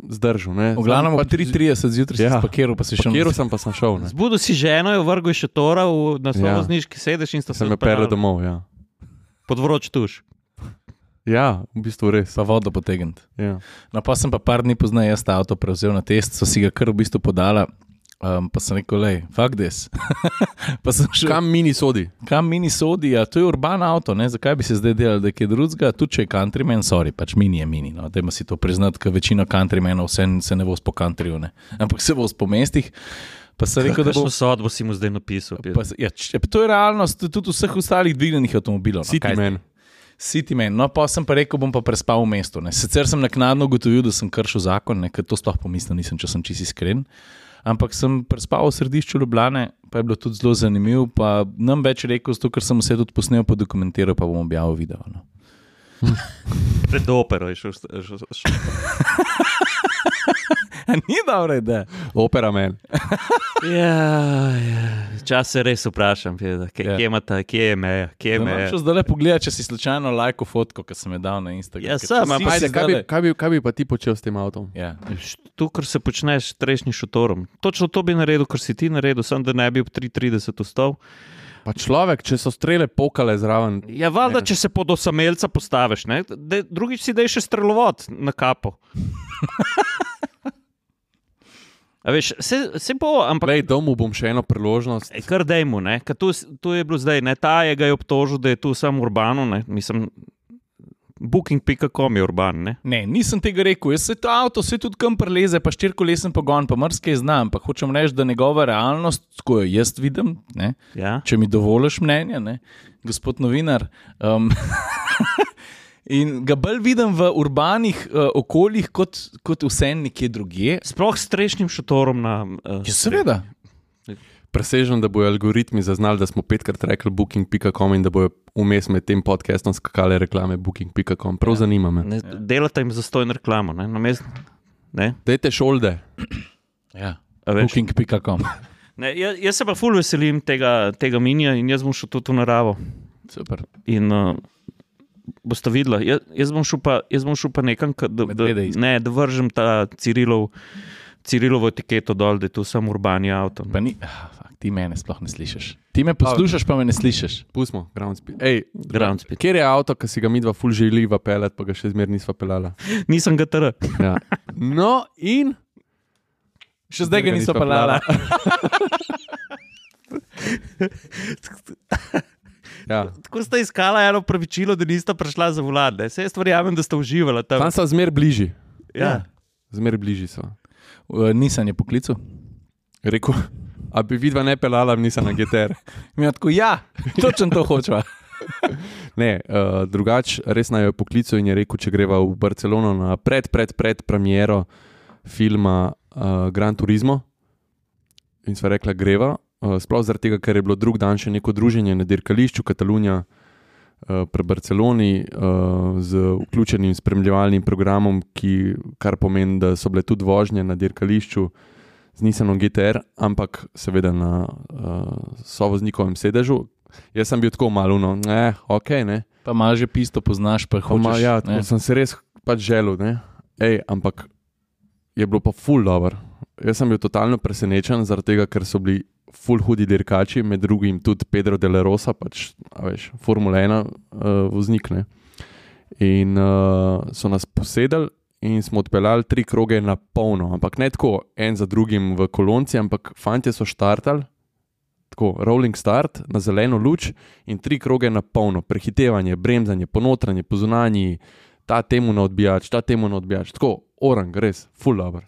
zdržal. Ne. V glavnem, pa 3:30 zjutraj si Ja. spakiral, pa si šel Kjer sem pa sem šel, ne. Zbudil si ženo, jo vrgel še tora v, na Ja. sedež in sta se sem jo odpeljala domov, ja. pod vroč tuš. Ja, v bistvu res. pa vodo potegniti. Ja. No, pa sem pa par dni pozneje jaz ta avto prevzel na test, so si ga kar v bistvu podala. Um, pa sem rekel, lej, fuck this. šel, kam, mini sodi? kam mini sodi, a to je urban avto, ne? zakaj bi se zdaj delal, da je kaj drugega, tudi če je countryman, sorry, pač mini je mini. No? Dajmo si to priznati, ker večina countrymenov se, se ne voz po countryju, ne? ampak se voz po mestih. Pa sem rekel, da bo. Sodbo si mu zdaj napisal? Pa, ja, če, to je realnost tudi vseh ostalih dvignjenih avtomobilov. No, City zdaj? man. Siti meni. No, pa sem pa rekel, bom pa prespal v mestu. Ne. Sicer sem naknadno ugotovil, da sem kršil zakon, ne, ker to sploh pomislil nisem, če sem čisto iskren. Ampak sem prespal v središču Ljubljane, pa je bilo tudi zelo zanimivo. Pa nam več rekel, zato ker sem vse tudi posnel, pa dokumentiral, pa bom objavil video. No. Pred opero je šel. šel, šel. Ni dobro, da. Opera men. Ja, ja. Čas se res vprašam, Pjeda, kje, Ja. ja. kje, imata, kje je meja. Kje je meja. Če zdaj le pogledaj, če si slučajno lajko fotko, ki sem jo dal na Instagram. Ja, ker sem, vsi ampak si Ajde, kaj, bi, kaj, bi, kaj bi pa ti počel s tem avtom? Ja. Tu, kar se počneš s trešnim šotorom. Točno to bi naredil, kar si ti naredil, sem da ne bi ob 3:30 vstal. Pa človek, če so strele pokale zraven, Ja, valjda, Ne. če se pod osamelca postaviš, ne? Dej, drugič si daj še strelovod na kapo. A veš, se, se bo, ampak Glej, domu bom še eno priložnost. Ej, Kar dajmo, ne? ker tu, tu je bilo zdaj, ne, ta je ga je obtožil, da je tu samo urbano, ne, mislim, booking.com je urban, ne. Ne, nisem tega rekel. Jaz se to avto, se tudi kam preleze, pa štirikolesen pogon, pa mrske znam. Ampak hočem reči, da njegova realnost, ko jo jaz vidim, ne, Ja? če mi dovoliš mnenje, ne, gospod novinar. Um, in ga bolj vidim v urbanih uh, okoljih, kot, kot vse nekje drugje. Sploh s strešnim šotorom na. Uh, Ja, seveda. Presežem, da bojo algoritmi zaznali, da smo petkrat rekli booking.com in da bojo vmes med tem podcastom skakale reklame booking.com. Prav ja. zanima me. Ne, delate jim zastojno reklamo, ne, namest, ne, Dajte šolde. Ja. Booking.com. Ne, jaz, jaz se pa ful veselim tega, tega minija in jaz bom šel tudi v naravo. Super. In uh, boste videli, jaz, jaz, bom šel pa, jaz bom šel pa nekam, ka- da, da, ne, da vržem ta Cirilov, Cirilovo etiketo dol, da je tu samo urbani avto. Pa ni, ah, fak, ti mene sploh ne slišiš. Ti me poslušaš, pa me ne slišiš. Pustimo, ground speed. Ej, Ground speed. Kjer je avto, ki si ga mi dva ful želiva pelet, pa ga še zmer nisva pelala? Nisem ga tr. Ja. No, in Še zdaj ga nisva pelala. ja. Tako ste iskala eno pravičilo, da niste prišla za vlade. Vse jaz verjamem, da ste uživali tam. tam so zmer bližji. Ja. Zmer bližji so. Uh, nisem je poklical. Rekel, a bi vidva ne pelala, nisem na GTR. Mi je tako, ja, točno to hočeva. Ne, uh, drugače, res naj jo poklical in je rekel, če greva v Barcelono na pred, pred, pred premiero filma uh, Gran Turismo. In sva rekla, greva. Uh, sploh zaradi tega, ker je bilo drug dan še neko druženje na dirkališču Katalunija pri Barceloni uh, z vključenim spremljevalnim programom, ki, kar pomeni, da so bile tudi vožnje na dirkališču z Nissanom GTR, ampak seveda na uh, sovoznikovem sedežu. Jaz sem bil tako malo, no, ne, ok, ne. Pa malo že pisto poznaš, pa Ko ma, hočeš. ja, ne. tako sem se res pač želel, ne. Ej, ampak je bilo pa ful dobro. Jaz sem bil totalno presenečen, zaradi tega, ker so bili ful hudi dirkači, med drugim tudi Pedro de la Rosa, pač, veš, Formula 1 uh, voznik. Ne. In uh, so nas posedeli in smo odpeljali tri kroge na polno, ampak ne tako en za drugim v kolonci, ampak fanti so štartali. Tako, rolling start na zeleno luč in tri kroge na polno, prehitevanje, bremzanje, ponotranje, pozunanje, ta temu na odbijač, ta temu na odbijač. Tako, orang, res, full dobro.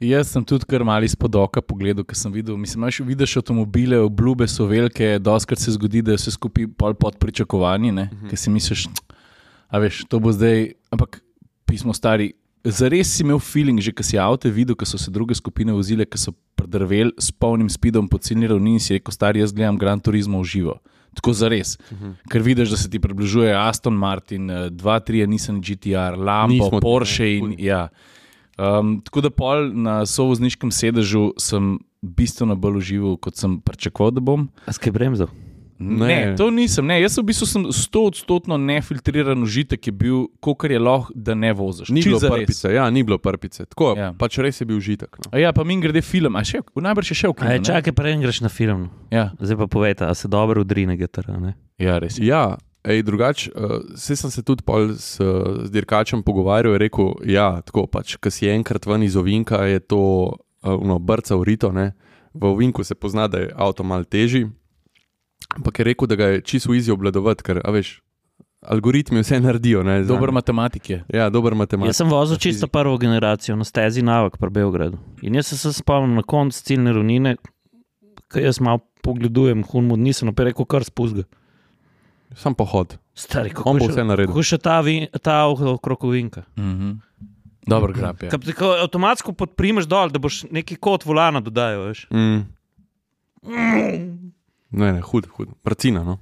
Jaz sem tudi kar mali spod oka pogledal, ker sem videl, mislim, imaš, vidiš avtomobile, obljube so velike, doskrat se zgodi, da je vse skupaj pol pod pričakovanji, uh -huh. ker si misliš, a veš, to bo zdaj, ampak pismo stari. Zares si imel feeling, že ko si avto videl, ko so se druge skupine vozile, ki so predrvel s polnim spidom po ciljni ravnini in si rekel, stari, jaz gledam Gran Turismo v živo. Tako zares. Uh -huh. Ker vidiš, da se ti približuje Aston Martin, 2-3 Nissan GTR, Lambo, Nismo- Porsche in ja. Um, tako da pol na sovozniškem sedežu sem bistveno bolj užival, kot sem pričakoval, da bom. A skaj bremzal? Ne. Ne. to nisem. Ne. Jaz v bistvu sem stoodstotno nefiltriran užitek, je bil, kolikor je lahko, da ne voziš. Ni bilo prpice, ja, ni bilo prpice. Tako, Ja. ja. pač res je bil užitek. No. A Ja, pa mi grede film, a še, najbrž je še v kinu. Aj, ne? čakaj, prej greš na film. Ja, Zdaj pa povejte, a se dobro udri na GTR. Ne? ja, res. je. Ja, ej, drugače, uh, se sem se tudi pol s, z dirkačem pogovarjal in rekel, ja, tako pač, ko si enkrat ven iz ovinka, je to uh, no, brca v rito. Ne? V ovinku se pozna, da je avto mal težji, ampak je rekel, da ga je čisto easy obvladovati, ker, a veš, algoritmi vse naredijo. Ne. Dober matematik je. Ja, dober matematik. Jaz sem vozil čisto prvo generacijo na stezi Navak pri Beogradu. In jaz sem se spomnil na koncu ciljne ravnine, ki jaz malo pogledujem, hunmo, nisem pa rekel, kar spuzga. Sam pohod, Stari, kako On bo vse naredil. Kako še ta, vin, ta krokovinka? Mhm. Dober grab je. Kaj pa Tako avtomatsko podprimiš dol, da boš neki kot volana dodajal. Veš. Mm. Ne, ne, hud, hud. Prcina, no.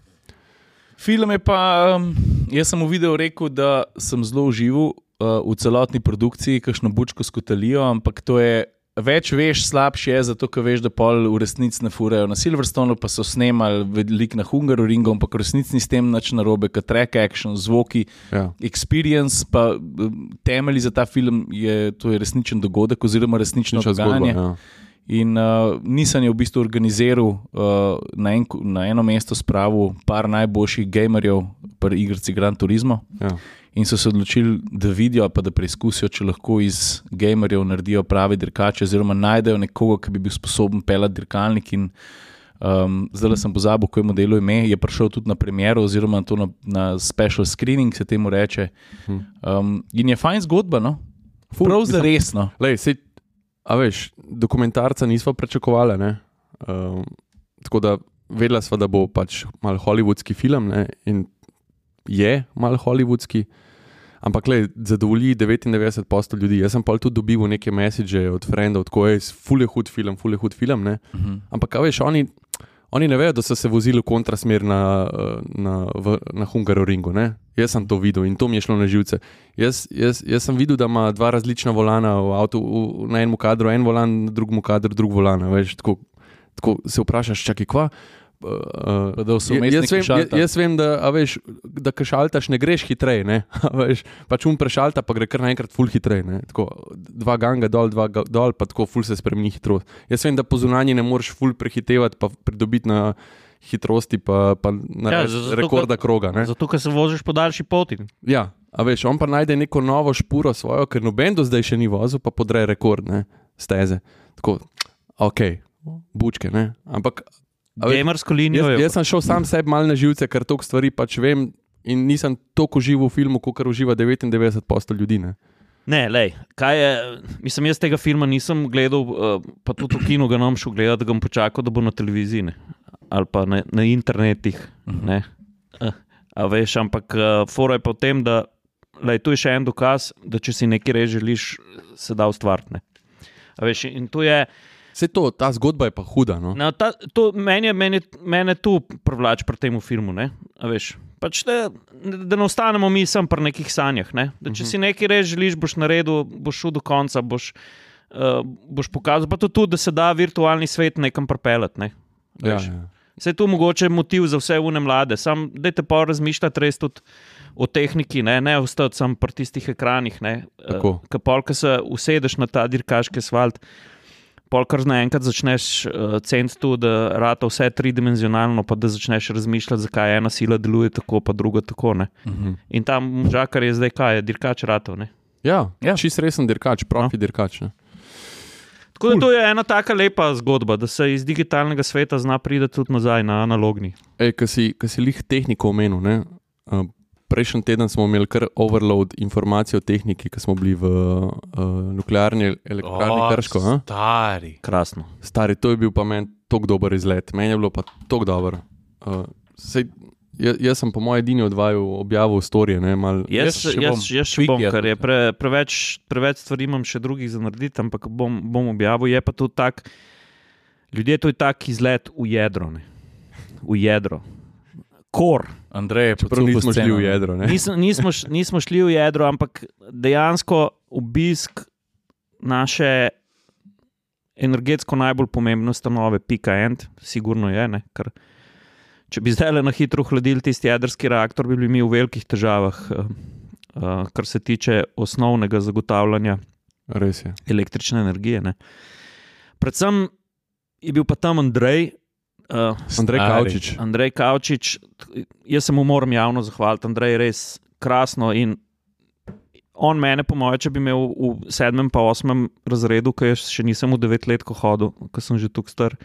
Film je pa, um, jaz sem v videu rekel, da sem zelo užival uh, v celotni produkciji, kakšno bučko skotalijo, ampak to je. Več veš, slabše je, zato ker veš, da pol v resnici ne furajo. Na Silverstonu pa so snemali veliko na Hungaroringu, ampak v resnici ni s tem nič narobe, kot track action, zvoki, Ja. experience, pa um, temelji za ta film je, to je resničen dogodek oziroma resnično Nična zgodba. dogajanje. Ja. In uh, nisem je v bistvu organiziral uh, na, en, na eno mesto, spravil par najboljših gamerjev pri igrici Gran Turismo. Ja. In so se odločili, da vidijo, pa da preizkusijo, če lahko iz gamerjev naredijo pravi dirkači, oziroma najdejo nekoga, ki bi bil sposoben pelati dirkalnik. In, um, zdaj sem pozabil, kako je modelu ime, je prišel tudi na premjero, oziroma to na, na special screening, se temu reče. Um, in je fajn zgodba, no? Ful, Prav za resno. Lej, sej, a veš, dokumentarca nismo pričakovali. Um, tako da vedela sva, da bo pač mal hollywoodski film ne, in je mal hollywoodski. Ampak, le, zadovolji 99% ljudi. Jaz sem pa tudi dobival neke message od frendov, tako je, fulje hud film, fulje hud film. Ne. Mhm. Ampak, a veš, oni, oni ne vejo, da so se vozili v kontrasmer na, na, v- na Hungaroringu. Ne? Jaz sem to videl in to mi je šlo na živce. Jaz, jaz, jaz sem videl, da ima dva različna volana v avtu, v, na enem kadru en volan, na drugem kadru drug volan. Veš, tako, tako se vprašaš, čakaj, kva. Uh, da so vmes jaz, vem, jaz, jaz vem, da, veš, da ko šaltaš, ne greš hitreje. Ne? Veš, pač um prešalta, pa gre kar naenkrat ful hitreje. ne. Tako, Dva ganga dol, dva ga- dol, pa tako ful se spremeni hitrost. Jaz vem, da po zunanji ne moreš ful prehitevati, pa pridobiti na hitrosti, pa, pa na Ja, zato, rekorda ker- kroga. Ne? Zato, ker se voziš po daljši poti. Ja, a veš, on pa najde neko novo špuro svojo, ker noben do zdaj še ni vozil, pa podre rekord, ne, steze. Tako, ok, bučke, ne. Ampak Gamersko linijo jaz, jaz sem šel sam sebi mal na živce, ker toliko stvari pač vem in nisem toliko užival v filmu, kot uživa 99% ljudi. Ne. Ne, lej, kaj je, mislim, jaz tega filma nisem gledal, uh, pa tudi v kinu ga nam šel gledati, da ga bom počakal, da bo na televiziji ne. ali pa na, na internetih. ne. Eh, A veš, ampak uh, fora je pa v tem, da lej, tu je še en dokaz, da če si nekaj res želiš, se da ustvariti. ne. A veš, in tu je. Vse to, ta zgodba je pa huda. No? No, ta, to, meni je meni, mene tu privlač pri tem filmu. Pač da, da ne ostanemo mi samo pri nekih sanjah. Ne? Da, če si nekaj res želiš, boš naredil, boš šel do konca, boš, uh, boš pokazal. Pa tudi, to, da se da virtualni svet nekam pripeljati. Ne? Ja, Veš. ja. Vse je tu mogoče motiv za vse une mlade. Sam dajte pa razmišljati res tudi o tehniki, ne, ne ostati samo pri tistih ekranih. Tako. Kapol, ki se usedeš na ta dirkaški asfalt, polkar naenkrat začneš uh, ceniti to, da rata vse tridimenzionalno, pa da začneš razmišljati, zakaj ena sila deluje tako, pa druga tako. Ne. Mhm. In tam možakar je zdaj kaj, je dirkač ratov. Ne. Ja, Ja. ja. čist resen dirkač, profi no. dirkač. Ne. Tako da to je ena taka lepa zgodba, da se iz digitalnega sveta zna priti tudi nazaj na analogni. Ej, ki si, ki si lih tehniko omenil. Ne? Uh, prejšnji teden smo imeli kar overload informacij o tehniki, ki smo bili v uh, nuklearni elektrarni Krško. a? Stari. Krasno. Stari, to je bil pa meni tako dober izlet, meni je bilo pa tako dobro. Uh, sej, jaz, jaz sem po mojem edini odvaju objavil storije. ne, malo- Jaz, Jaz še jaz, bom jaz še bom, tweakjal ker je pre, preveč, preveč stvari imam še drugih za narediti, ampak bom, bom objavil. Je pa to tak, ljudje to je tak izlet v jedro. Ne? V jedro. Kor. Andrej, Čeprav nismo šli v jedro. Ne? Nismo, nismo, nismo šli v jedro, ampak dejansko obisk naše energetsko najbolj pomembne ustanove, Pika End, sigurno je. Ne? Ker če bi zdaj le na hitro hladili tisti jedrski reaktor, bi bili mi v velikih težavah, uh, uh, kar se tiče osnovnega zagotavljanja Res je. električne energije. Ne? Predvsem je bil pa tam Andrej. Uh, Andrej. Kavčič. Andrej Kavčič, jaz se mu moram javno zahvaliti. Andrej je res krasno in on mene, po mojem, če bi imel v sedmem, pa osmem razredu, ki jaz še nisem v devetletko hodil, ker sem že tukaj star.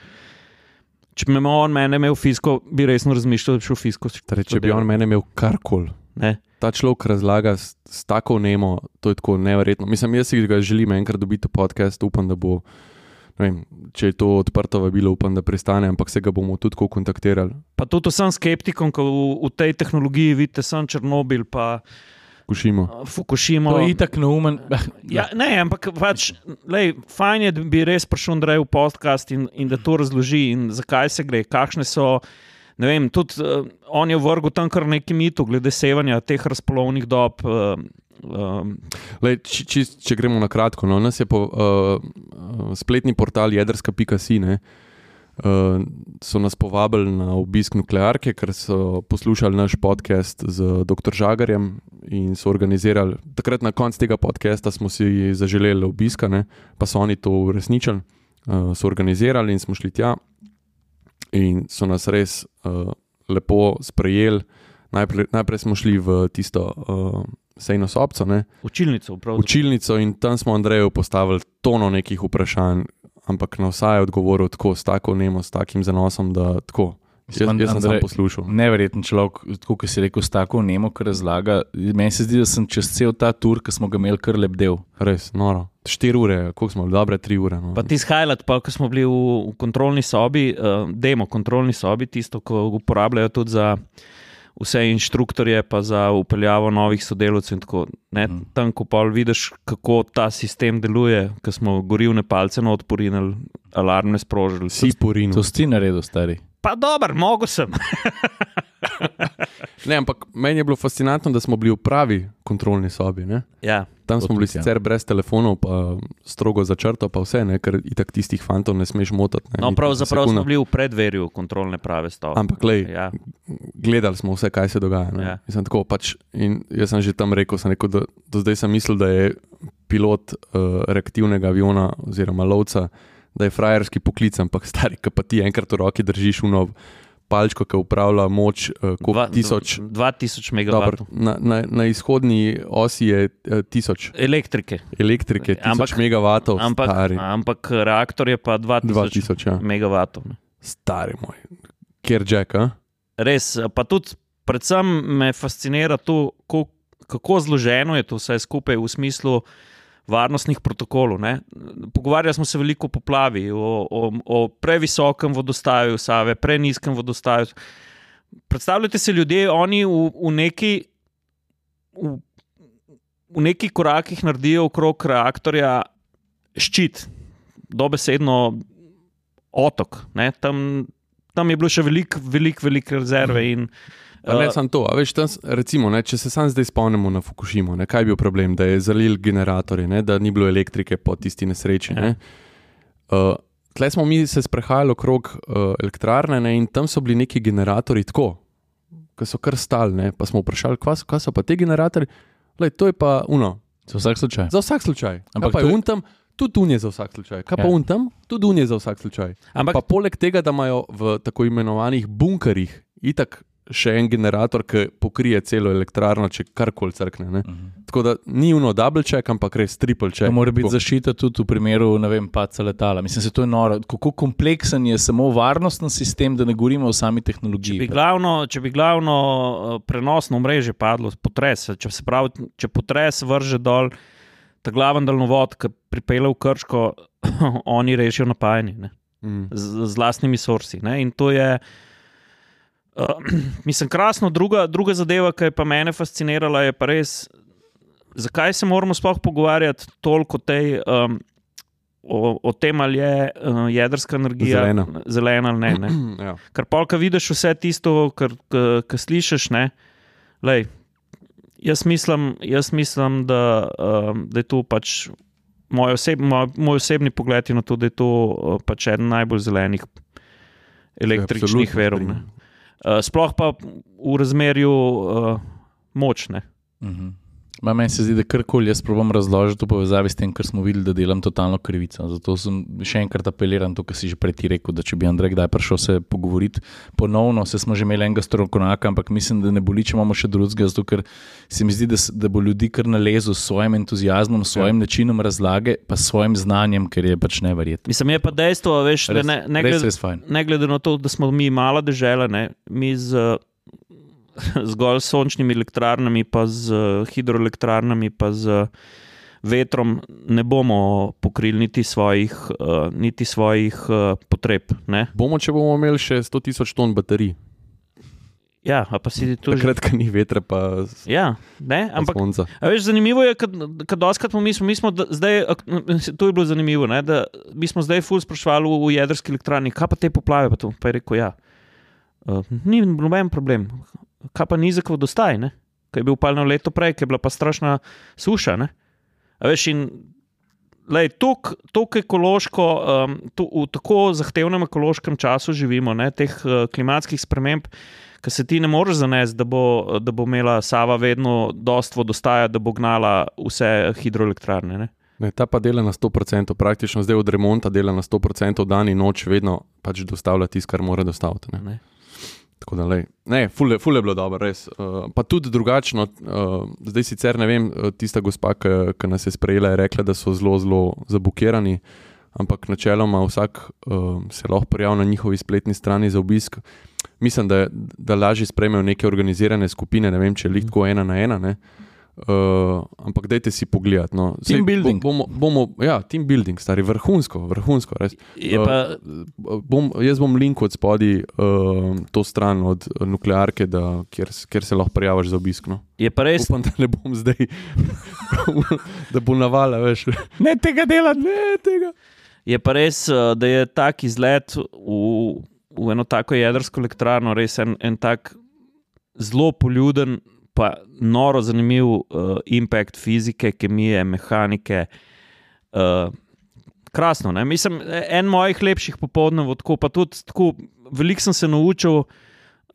Če bi me on mene imel fisko, bi resno razmišljal, da bi šel fisko. Torej, če bi on mene imel karkoli. Ne. Ta človek razlaga s, s tako nemo, to je tako neverjetno. Mislim, jaz si ga želim enkrat dobiti v podcast, upam, da bo, vem, če je to odprto vabilo, upam, da pristane, ampak se ga bomo tudi tako kontaktirali. Pa tudi vsem skeptikom, ki v, v tej tehnologiji vidite, sem Černobil, pa Kušimo. uh, Fukushima. To je itak neumen. Ja, ne, ampak pač, lej, fajn je, da bi res prišel Andrej v podcast in, in da to razloži, in zakaj se gre, kakšne so. Ne vem, tudi uh, on je vrgel tam kar nekaj mitu glede sevanja teh razpolovnih dob. Uh, um, Lej, či, či, če gremo na kratko, no, nas je po uh, spletni portal jedrska.si. Uh, so nas povabili na obisk nuklearke, ker so poslušali naš podcast z dr. Žagarjem in so organizirali. Takrat na koncu tega podcasta smo si zaželeli obiska, ne, pa so oni to uresničili, uh, so organizirali in smo šli tja. In so nas res uh, lepo sprejeli. Najprej, najprej smo šli v tisto uh, sejno sobco, ne, učilnico, pravzaprav. učilnico in tam smo Andreju postavili tono nekih vprašanj, ampak na vsa je odgovoril tako, s tako nemo, s takim zanosom, da tako. Jaz, jaz sem Andrej- samo poslušal. Neverjeten človek, tako kot si rekel, s tako nemo, ki razlaga. Meni se zdi, da sem čez cel ta tur, ki smo ga imeli, kar lep del. Res, noro. Štiri ure, koliko smo bili, dobre tri ure. No. Pa ti shajlat, pa ko smo bili v, v kontrolni sobi, uh, demo kontrolni sobi, tisto, ko uporabljajo tudi za vse inštruktorje, pa za upeljavo novih sodelavcev. in tako, ne, Mm. Tam, ko pa vidiš, kako ta sistem deluje, ko smo gorivne palce na odporinili, alarme sprožili. Si porinil. To si ti naredil, stari. Pa dober, mogo sem. Ne, ampak meni je bilo fascinantno, da smo bili v pravi kontrolni sobi. Ne? ja. Tam smo bili ja. sicer brez telefonov, pa strogo začrto, pa vse, ne? ker itak tistih fantov ne smeš motiti. ne, No, pravzaprav smo bili v predverju kontrolne prave stove. Ampak, lej, Ja. gledali smo vse, kaj se dogaja. Ja. Ja. Mislim, tako, pač, in jaz sem že tam rekel, sem rekel da, do zdaj sem mislil, da je pilot uh, reaktivnega aviona oziroma lovca, da je frajerski poklic, ampak stari, ki pa ti enkrat v roki držiš uno palčko, ki upravlja moč uh, tisoč. 2000 Dobro, megavatov. na, na, na izhodni osi je uh, tisoč Elektrike. elektrike, tisoč Ampak- ampak, megavatov, Ampak, stari. ampak reaktor je pa 2000, 2000, ja. ne. Stari moj. Ker Jack, a? Res, pa tudi, predvsem me fascinira to, ko, kako zloženo je to vse skupaj v smislu varnostnih protokolov. Ne? Pogovarjali smo se veliko o poplavi, o, o, o previsokem vodostaju Save, prenizkem vodostaju. Predstavljajte si ljudje, oni v, v neki. V, v neki korakih naredijo okrog reaktorja ščit, dobesedno otok. Ne? Tam, tam je bilo še veliko, veliko, veliko rezerve. In, Pa Ne eh, samo to, a veš, tam, recimo, ne, če se sam zdaj spomnimo na Fukushimo, ne, kaj je bil problem, da je zalil generatorje, ne, da ni bilo elektrike po tisti nesreči. Ja. Ne. Uh, tle smo mi se sprehajali okrog uh, elektrarne ne, in tam so bili neki generatorji tako, ki so kar stali. ne, Pa smo vprašali, kaj so, kaj so pa ti generatorji. Lej, to je pa uno, Za vsak slučaj. za vsak slučaj. Ampak Ampak pa je je- un tam, tudi un je za vsak slučaj. Kaj pa Ja. un tam, tudi un je za vsak slučaj. ampak Pa poleg tega, da imajo v tako imenovanih bunkerjih itak še en generator, ki pokrije celo elektrarno, če karkoli crkne. Ne? Mhm. Tako da ni uno double check, ampak res triple check. To mora biti zaščita tudi v primeru, ne vem, paca letala. Mislim, se to je noro. Kako kompleksen je samo varnostni sistem, da ne govorimo o sami če bi tehnologiji. glavno, če bi glavno eh, prenosno mreže padlo, potres, če, se pravi, če potres vrže dol ta glaven daljnovod, ki pripelje v Krško, oni rešijo napajanje ne, Mm. z, z lastnimi sorsi. Ne, in to je. Uh, mislim, krasno. Druga, druga zadeva, ki je pa mene fascinirala, je pa res, zakaj se moramo sploh pogovarjati toliko tej, um, o, o tem, ali je uh, jedrska energija Zelena. zelena ali ne. ne. Ja. Ker ki vidiš vse tisto, kar, kar, kar slišiš, ne, lej, jaz, mislim, jaz mislim, da, um, da je to pač moj, oseb, moj, moj osebni pogled na to, da je to uh, pač eden najbolj zelenih električnih verov. Uh, sploh pa v razmerju uh, močne. Mhm. Ma, meni se zdi, da karkoli jaz probujem razložiti v povezavi s tem, kar smo videli, da delam totalno krivico. Zato sem še enkrat apeliran to, kar si že prej ti rekel, da če bi Andrej kdaj prišel se pogovoriti ponovno, se smo že imeli enega strokovnjaka, ampak mislim, da ne boli, če imamo še drugega, zato ker se mi zdi, da, da bo ljudi kar nalezel s svojim entuzijazmom, s svojim ja. načinom razlage, pa s svojim znanjem, ker je pač neverjetno. Mislim, je pa dejstvo, veš, da Res, ne, ne, res, glede, res fajn. ne glede na to, da smo mi mala država, ne, mi z zgolj sončnimi elektrarnami, pa z hidroelektrarnami, pa z vetrom ne bomo pokrili niti svojih, uh, niti svojih uh, potreb. Ne? Bomo, če bomo imeli še 100 tisoč ton baterij. Ja, pa si tu že. Takrat, ko ni vetra, pa, s- Ja, ne, pa ampak sonca. A veš, zanimivo je, doskrat smo mi, smo, mi smo da- zdaj, to je bilo zanimivo, ne, da mi smo zdaj ful sprašvali v jedrski elektrarni, kaj pa te poplave, pa, to, pa je rekel, ja, uh, ni noben problem, kaj pa nizek vodostaj, ki je bil upalno leto prej, ki je bila pa strašna suša, ne. A veš, in Tukaj ekološko, um, tu, v tako zahtevnem ekološkem času živimo, ne, teh uh, klimatskih sprememb, ki se ti ne moreš zanesti, da bo, da bo imela Sava vedno dost vodostaja, da bo gnala vse hidroelektrarne. Ne. Ne, ta pa dela na 100%, praktično zdaj od remonta dela na 100%, dan in noč vedno pač dostavlja tisto, kar mora dostaviti. Ne. Ne. Tako da, lej. ne, ful, je- ful je bilo dobro, res. Uh, pa tudi drugačno, uh, zdaj sicer ne vem, uh, tista gospa, ki nas je sprejela, je rekla, da so zelo, zelo zabukirani, ampak načeloma vsak uh, se lahko prijavi na njihovi spletni strani za obisk. Mislim, da, da lažje sprejmejo neke organizirane skupine, ne vem, če je lihtko ena na ena. Ne? Uh, ampak dajte si pogledati. No. Saj Team building. Bomo, bomo, ja, team building, stari, vrhunsko, vrhunsko. Res. Je pa, Uh, bom, jaz bom link od spodaj, uh, to stran od nuklearke, da, kjer, kjer se lahko prijaviš za obisk. No. je pa res, Upam, da ne bom zdaj, da bo navala več. Ne tega delati, ne tega. je pa res, da je tak izlet v, v eno tako jedrsko elektrarno res en, en tak zelo poljuden, pa noro zanimiv uh, impact fizike, kemije, mehanike. Uh, krasno. Ne? Mislim, en mojih lepših popoldnev, tako pa tudi tako, veliko sem se naučil.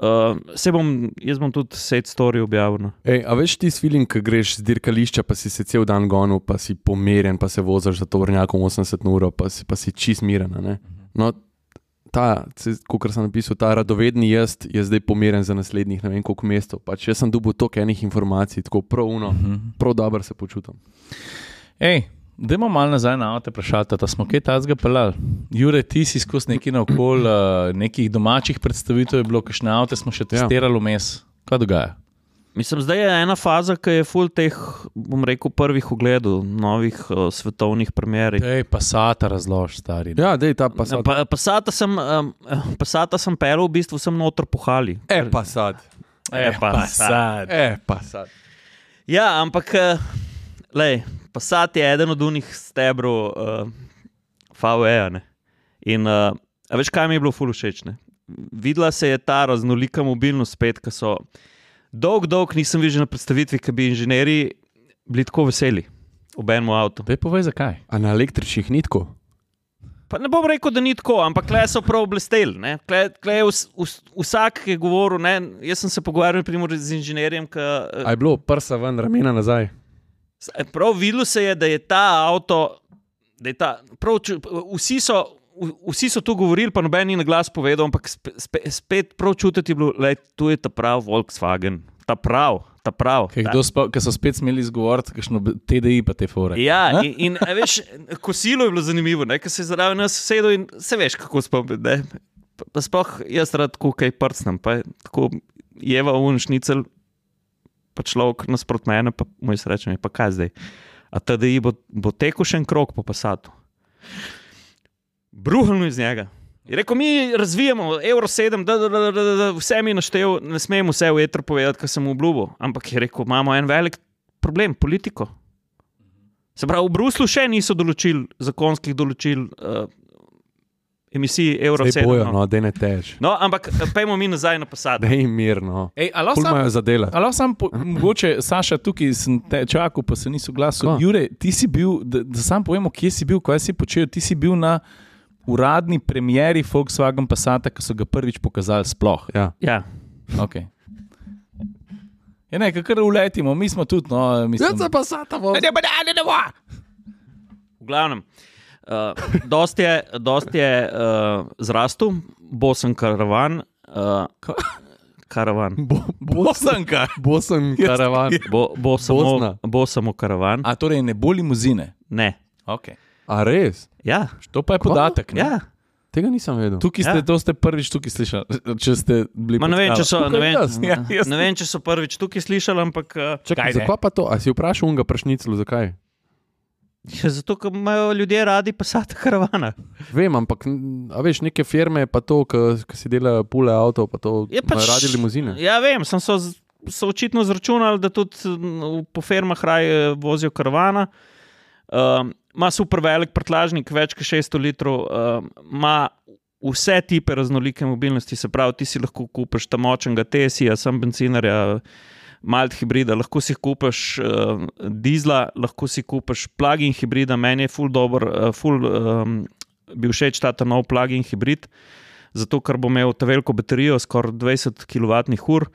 Uh, se bom, jaz bom tudi set story objavil. No. Ej, a veš ti s filim, ki greš z dirkališča, pa si se cel dan gonil, pa si pomerjen, pa se voziš za tovrnjakom 80 ur, pa si, pa si čist miren. ne? No, ta, kot sem napisal, ta radovedni jaz je zdaj pomerjen za naslednjih ne vem koliko mestov. Pač jaz sem dobil toliko enih informacij, tako prav uno, prav dobro se počutim. Ej, Dajmo malo nazaj na avto, vprašati, da smo kaj takega pelali. Jure, ti si skozi neki naokol, uh, nekih domačih predstavitev je bilo, kakšne avto smo še Ja. testirali vmes. Kaj dogaja? Mislim, zdaj je ena faza, ki je full teh, bom rekel, prvih ogledov, novih uh, svetovnih premjer. Ej, pa sata razlož, stari. Ja, dej ta pa sad. Pa, pasata sem, um, pasata sem pel, v bistvu sem noter pohali. E, pa sad. E, pa sad. E, pa sad. Ja, ampak, uh, lej, pasat je eden od unih stebrov uh, ne. In uh, a veš, kaj mi je bilo full všeč? ne? Videla se je ta raznolika mobilnost spet, ki so dolg, dolg nisem videl na predstavitvi, ki bi inženirji bili tako veseli ob enem avtu. Dej povej, zakaj. A na električnih nitko? Pa ne bom rekel, da ni tako, ampak le so prav blesteli. ne. Tle, tle je vs, vs, vsak je govoril, ne, jaz sem se pogovarjal primer, z inženirjem, ki A je bilo prsa ven, ramena nazaj? prav videlo se je, da je ta avto, da je ta, prav, vsi so. Vsi so tu govorili, pa noben ni na glas povedal, ampak spet, spet, prav čutiti je bilo, da tu je ta prav Volkswagen, ta prav, ta prav. Kaj, ta, kdo spa, ki so spet smeli izgovoriti, kakšno TDI pa te fore. Ja, in, in veš, kosilo je bilo zanimivo, ker se je zraven nas sedel in se veš, kako spomni. Sploh jaz rad tako kaj prstnem, pa je tako jeva unšnicel, pa človek nasprot mene, pa moj srečen, pa kaj zdaj. A TDI bo, bo tekel še en krok po pasatu. Bruhalno iz njega. Je rekel, mi razvijamo Euro 7, da, da, da, da, da, da vse mi naštel, ne smemo vse v etru povedati, kar sem obljubil. Ampak je rekel, imamo en velik problem, politiko. Se pravi, v Bruslu še niso določili zakonskih določil uh, emisij Euro Zdaj 7. bojo, no. no, da ne tež. No, ampak eh, pojmo mi nazaj na. Da jim mirno. Ej, a lahko Pol sam- imajo za delati. Ali sam, po, mogoče, Saša, tukaj sem te čakal, pa se nisem glasil. Ko? Jure, ti si bil, da, da sam povemo, kje si bil, kaj si počel. Ti si bil na uradni premjeri Volkswagen Passata, ki so ga prvič pokazali sploh. Ja. Ja. Okay. Ja, ne, kar uletimo, mi smo tudi. No, mislim, pa sata bo. V glavnem, uh, dost je, dost je uh, zrastel, bosen karavan. Uh, Ka- karavan. Bosanka. Bosen karavan. Bo, bo, samo, bo samo karavan. A torej ne bo limuzine. Ne. Okay. A res? Ja, To pa je podatek. Ne? ja. Tega nisem vedel. Tukaj ste, Ja. ja. to ste prvič tukaj slišali. Če ste bili Ma, ne, vem, če so, ne, vem, jaz. Ja, jaz- ne vem, če so prvič tukaj slišali, ampak uh, Čakaj, zakaj pa to? A si vprašal unga prašniclu, zakaj? Ja, zato, ker imajo ljudje radi pasata karavana. Vem, ampak veš, neke firme pa to, ki si delajo pule avto, pa to Je imajo pač- radi limuzine. Ja, vem, sem so, so očitno zračunali, da tudi m, po firmah raje vozijo karavana. Um, Ima super velik prtlažnik, več kot 600 litrov, um, ima vse tipe raznolike mobilnosti, se pravi, ti si lahko kupiš tam močnega Tesija, sem bencinarja, malt hibrida, lahko si kupiš uh, dizla, lahko si kupiš plug-in hibrida, meni je full dobro, uh, full um, bi všeč ta ta nov plug-in hibrid, zato ker bo imel ta veliko baterijo, skoraj 20 kWh.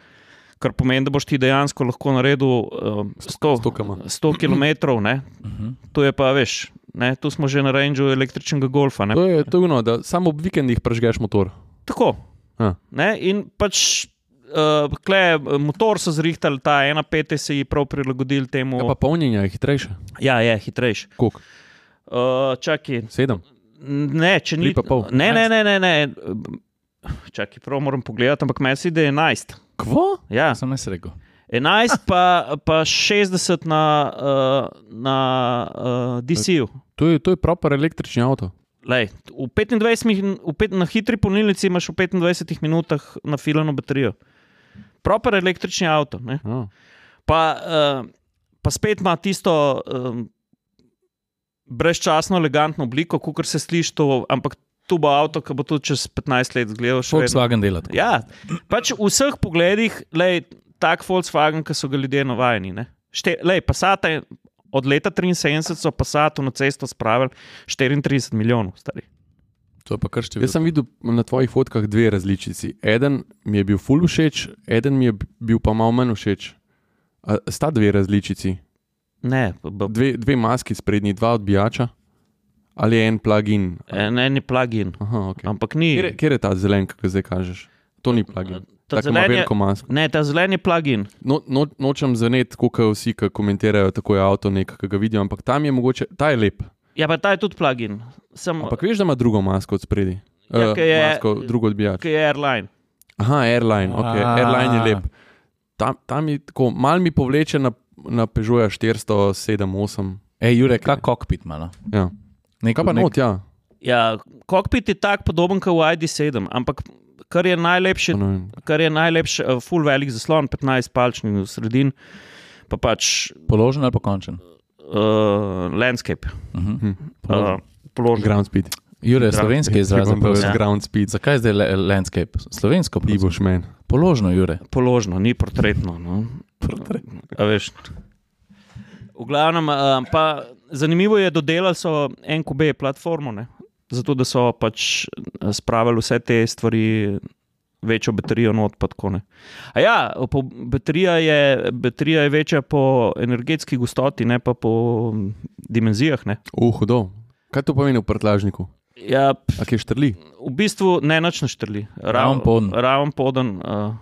Kar pomeni, da boš ti dejansko lahko naredil uh, 100, 100 km. 100 km. Ne? Mhm. To je pa, veš, ne? tu smo že na rangeu električnega golfa. Ne? To je ono, da samo ob vikendih prežgeš motor. Tako. Ja. Ne? In pač, uh, kle, motor so zrihtali, ta 1.5 se je prav prilagodil temu. Ja, pa polnjenje je hitrejše. Ja, je hitrejši. Koliko? Uh, čakaj, Sedem. ne, če ni. Ne, ne, ne, ne. ne. Čakaj, prav moram pogledati, ampak meni se da 11. Kvo? Ja, Sem jaz rekel. 11 pa, pa 60 na, uh, na uh, DC-ju. To je, to je proper električni avto. Lej, v 25, min- v pet, na hitri polnilnici imaš v 25 minutah nafilano baterijo. Proper električni avto. Ne? Ja. Pa, uh, pa spet ima tisto um, brezčasno, elegantno obliko, kot se sliši to, ampak tu bo avto, ki bo tudi čez 15 let zgledal še vedno. Volkswagen dela tako. Ja, pač v vseh pogledih, lej, tak Volkswagen, ki so ga ljudje navajeni. ne. Šte, lej, Passata je od leta 73 so Passatu na cesto spravili 34 milijonov, stari. To je pa kar število. Jaz sem videl na tvojih fotkah dve različici. Eden mi je bil full všeč, eden mi je bil pa malo manj všeč. A, sta dve različici, Ne, b, b, dve, dve maski sprednji, dva odbijača ali je en plug-in. en, en je plug-in, Aha, okay. ampak ni. Kjer, je- kjer je ta zelen, ki ga zdaj kažeš? To ni plug-in. Ta Tako ima zelen je- veliko masko. Ne, ta zelen je plug-in. No, no, nočem zveneti, kot vsi, ki komentirajo, tako je avto, nek, ki ga vidijo, ampak tam je mogoče, ta je lep. Ja, pa ta je tudi plug-in. Sem, Ampak veš, da ima drugo masko od spredi. Ja, ke je- masko, drugo odbijač. ki je airline. Aha, airline, okay. A. airline je lep. Tam, tam je tako, mal mi povleče na, na Peugeot 407-8. Ej, Jure, kak kokpit ima? no? Ja. Nek, Kaj pa nek- not, ja. Ja, kokpit je tak podoben kot v ID7, ampak kar je najlepše, Pa kar je najlepše, uh, full velik zaslon, 15 palčnih v sredini, pa pač Položen ali pokončen? uh, landscape. Mhm. Hm. Uh, položen. Ground speed. Jure, slovenski izraz povedal. Ja. Ground speed. Zakaj zdaj le- landscape? Slovensko, prosim. boš men. Položno, Jure. Položno, ni portretno. No. A veš. V glavnem, uh, pa zanimivo je, dodelali so NQB platformo, ne? zato da so pač eh, spravili vse te stvari, večjo baterijo not. pa tako, ne. A ja, po, baterija, je, baterija je večja po energetski gostoti, ne pa po dimenzijah. Ne? Uh, hudo. Kaj to pomeni v prtlažniku? Ja, A kje štrli? v bistvu ne nič naštrli. Raven poden. Raven poden. Uh,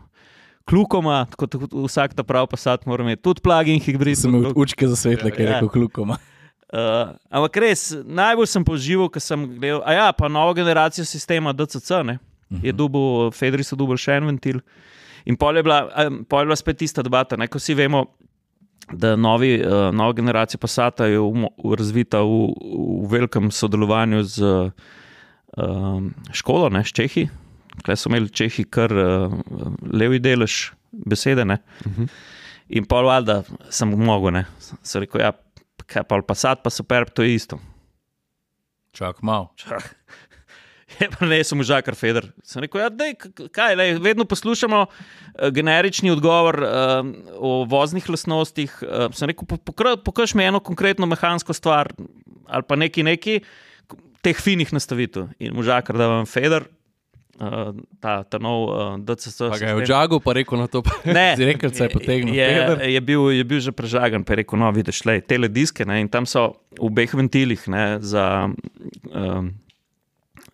Klukoma, kot vsak ta prav pasat, mora imeti tudi plugin hibrid. Sem imel učke za svetle, ker je Ja. rekel klukoma. Uh, ampak res, najbolj sem poživel, ko sem gledal. A ja, pa novo generacijo sistema DCC ne, je dubil, Fedri so dubil še en ventil. In pol je bila, pol je bila spet tista debata, ne, ko vsi vemo, da novi, uh, nova generacija Passata je umo, razvita v, v velikem sodelovanju z um, školo, ne, s Čehi. Kaj so imeli Čehi kar uh, levi delež besede. Ne. Mhm. In pol valjda sem mogel, ne. Sem rekel, ja, kaj pa Passat, pa super, to je isto. Čak mal. Čak. Je pa ne, sem užakar Feder. Sem rekel, ja, dej, kaj, lej, vedno poslušamo uh, generični odgovor uh, o voznih lastnostih. Uh, sem rekel, pokaž mi eno konkretno mehansko stvar ali pa neki neki teh finih nastavitev. In užakar, da vam Feder, uh, ta, ta nov uh, DCS. Pa ga je v žagu, pa rekel na to. pa- Ne, Direkelce je potegnil. Je, je, bil, je bil že prežagan, pa je rekel: No, vidiš, le, tele diske ne, in tam so v obeh ventilih ne, za um,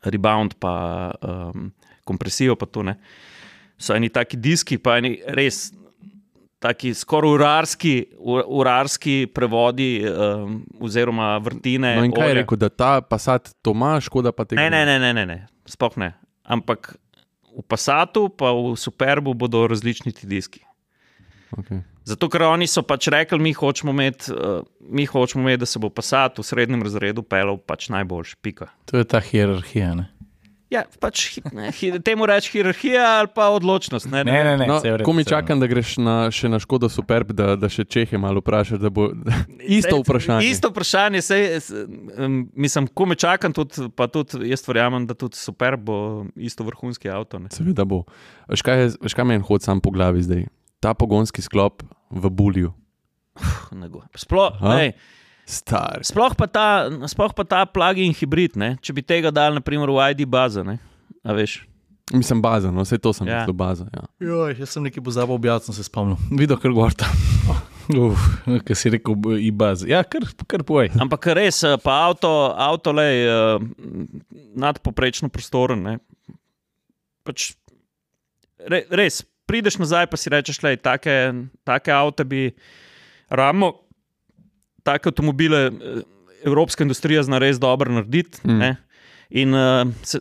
rebound, pa um, kompresijo, pa tu ne. So eni taki diski, pa eni res. Taki skoraj urarski, ur- urarski prevodi, um, oziroma vrtine. No in kaj je olja. rekel, da ta pasat to ima, škoda pa tega. Ne, ne, ne, ne, ne, ne. sploh ne. Ampak v Passatu, pa v Superbu bodo različni ti diski. Okay. Zato, ker oni so pač rekli, mi hočemo imeti, uh, mi hočemo imeti da se bo Passat v srednjem razredu pelal pač najboljši. Pika. To je ta hierarhija. Ne, Ja, pač, ne, hi, temu reči hierarhija ali pa odločnost. Ne, ne, ne. ne No, saj je v redu, ko mi čakam, da greš na, še na Škodo Superb, da, da še Čehe malo vprašaš. da Bo, isto vprašanje. Isto vprašanje, sej, mislim, ko me čakam, tudi, pa tudi jaz verjamem, da tudi super bo isto vrhunski avto. Ne. Seveda bo. Veš kaj, je- veš, kaj meni hodi sam po glavi zdaj? Ta pogonski sklop v Bulju. Puh, ne Star. sploh, pa ta, sploh pa ta plug-in hibrid, ne. če bi tega dal naprimer, v ID bazo. Ne. A veš, Mislim, baza, no, vse to sem Ja. mislil, baza. Ja. Joj, jaz sem nekaj pozabil objaviti, sem se spomnil. Videl, kar gorta. Uf, kaj si rekel, ibaz. Ja, kar, kar povej. Ampak res, eh, pa avto, avto le uh, nadpoprečno prostoren. Ne. Pač, re, res, prideš nazaj, pa si rečeš, da take, take avto bi ramo, take avtomobile, eh, evropska industrija zna res dobro narediti. Mm. Mm. In uh, se,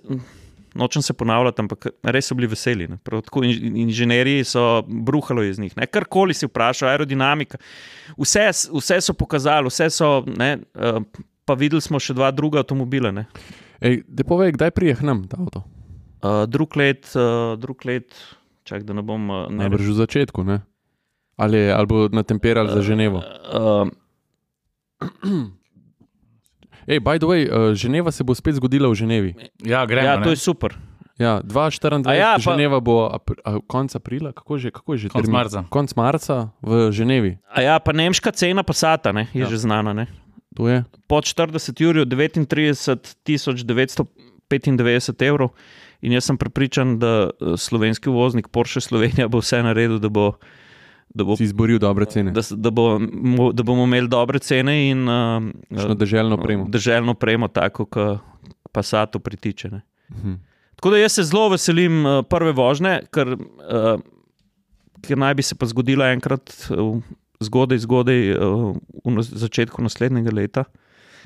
nočem se ponavljati, ampak res so bili veseli. ne. Tako inž- inženirji so bruhalo iz njih. ne. Karkoli si vprašal, aerodinamika. Vse, vse so pokazali, vse so. Ne, uh, pa videli smo še dva druga avtomobila. ne. Ej, povej, kdaj prije k nam ta avto? Uh, drug let, uh, drug let, čak da ne bom. Uh, ne, Najbrž v začetku, ne? Ali, ali bo natemperali za Ženevo? Uh, Ej, by the way, uh, Ženeva se bo spet zgodila v Ženevi. Ja, gremo. ja, ne. to je super. Ja, 2024, A ja, pa- Ženeva bo apr, a, konec aprila, kako, že, kako je že Konec termin? marca. Konec marca v Ženevi. A ja, pa nemška cena Passata ne, je Ja. že znana. Ne. To je. Pod 40 ur, 39 995 evrov. In jaz sem prepričan, da eh, slovenski voznik Porsche Slovenija bo vse naredil, da, bo, da, bo, Si izboril dobre cene. da, da, bo, da bomo imeli dobre cene in uh, Kakšno deželno premo. Državno premo, tako kot Passatu pritiče. Ne. Mhm. Tako da jaz se zelo veselim uh, prve vožnje, ker, uh, ker naj bi se pa zgodila enkrat uh, zgodaj, zgodaj uh, v začetku naslednjega leta.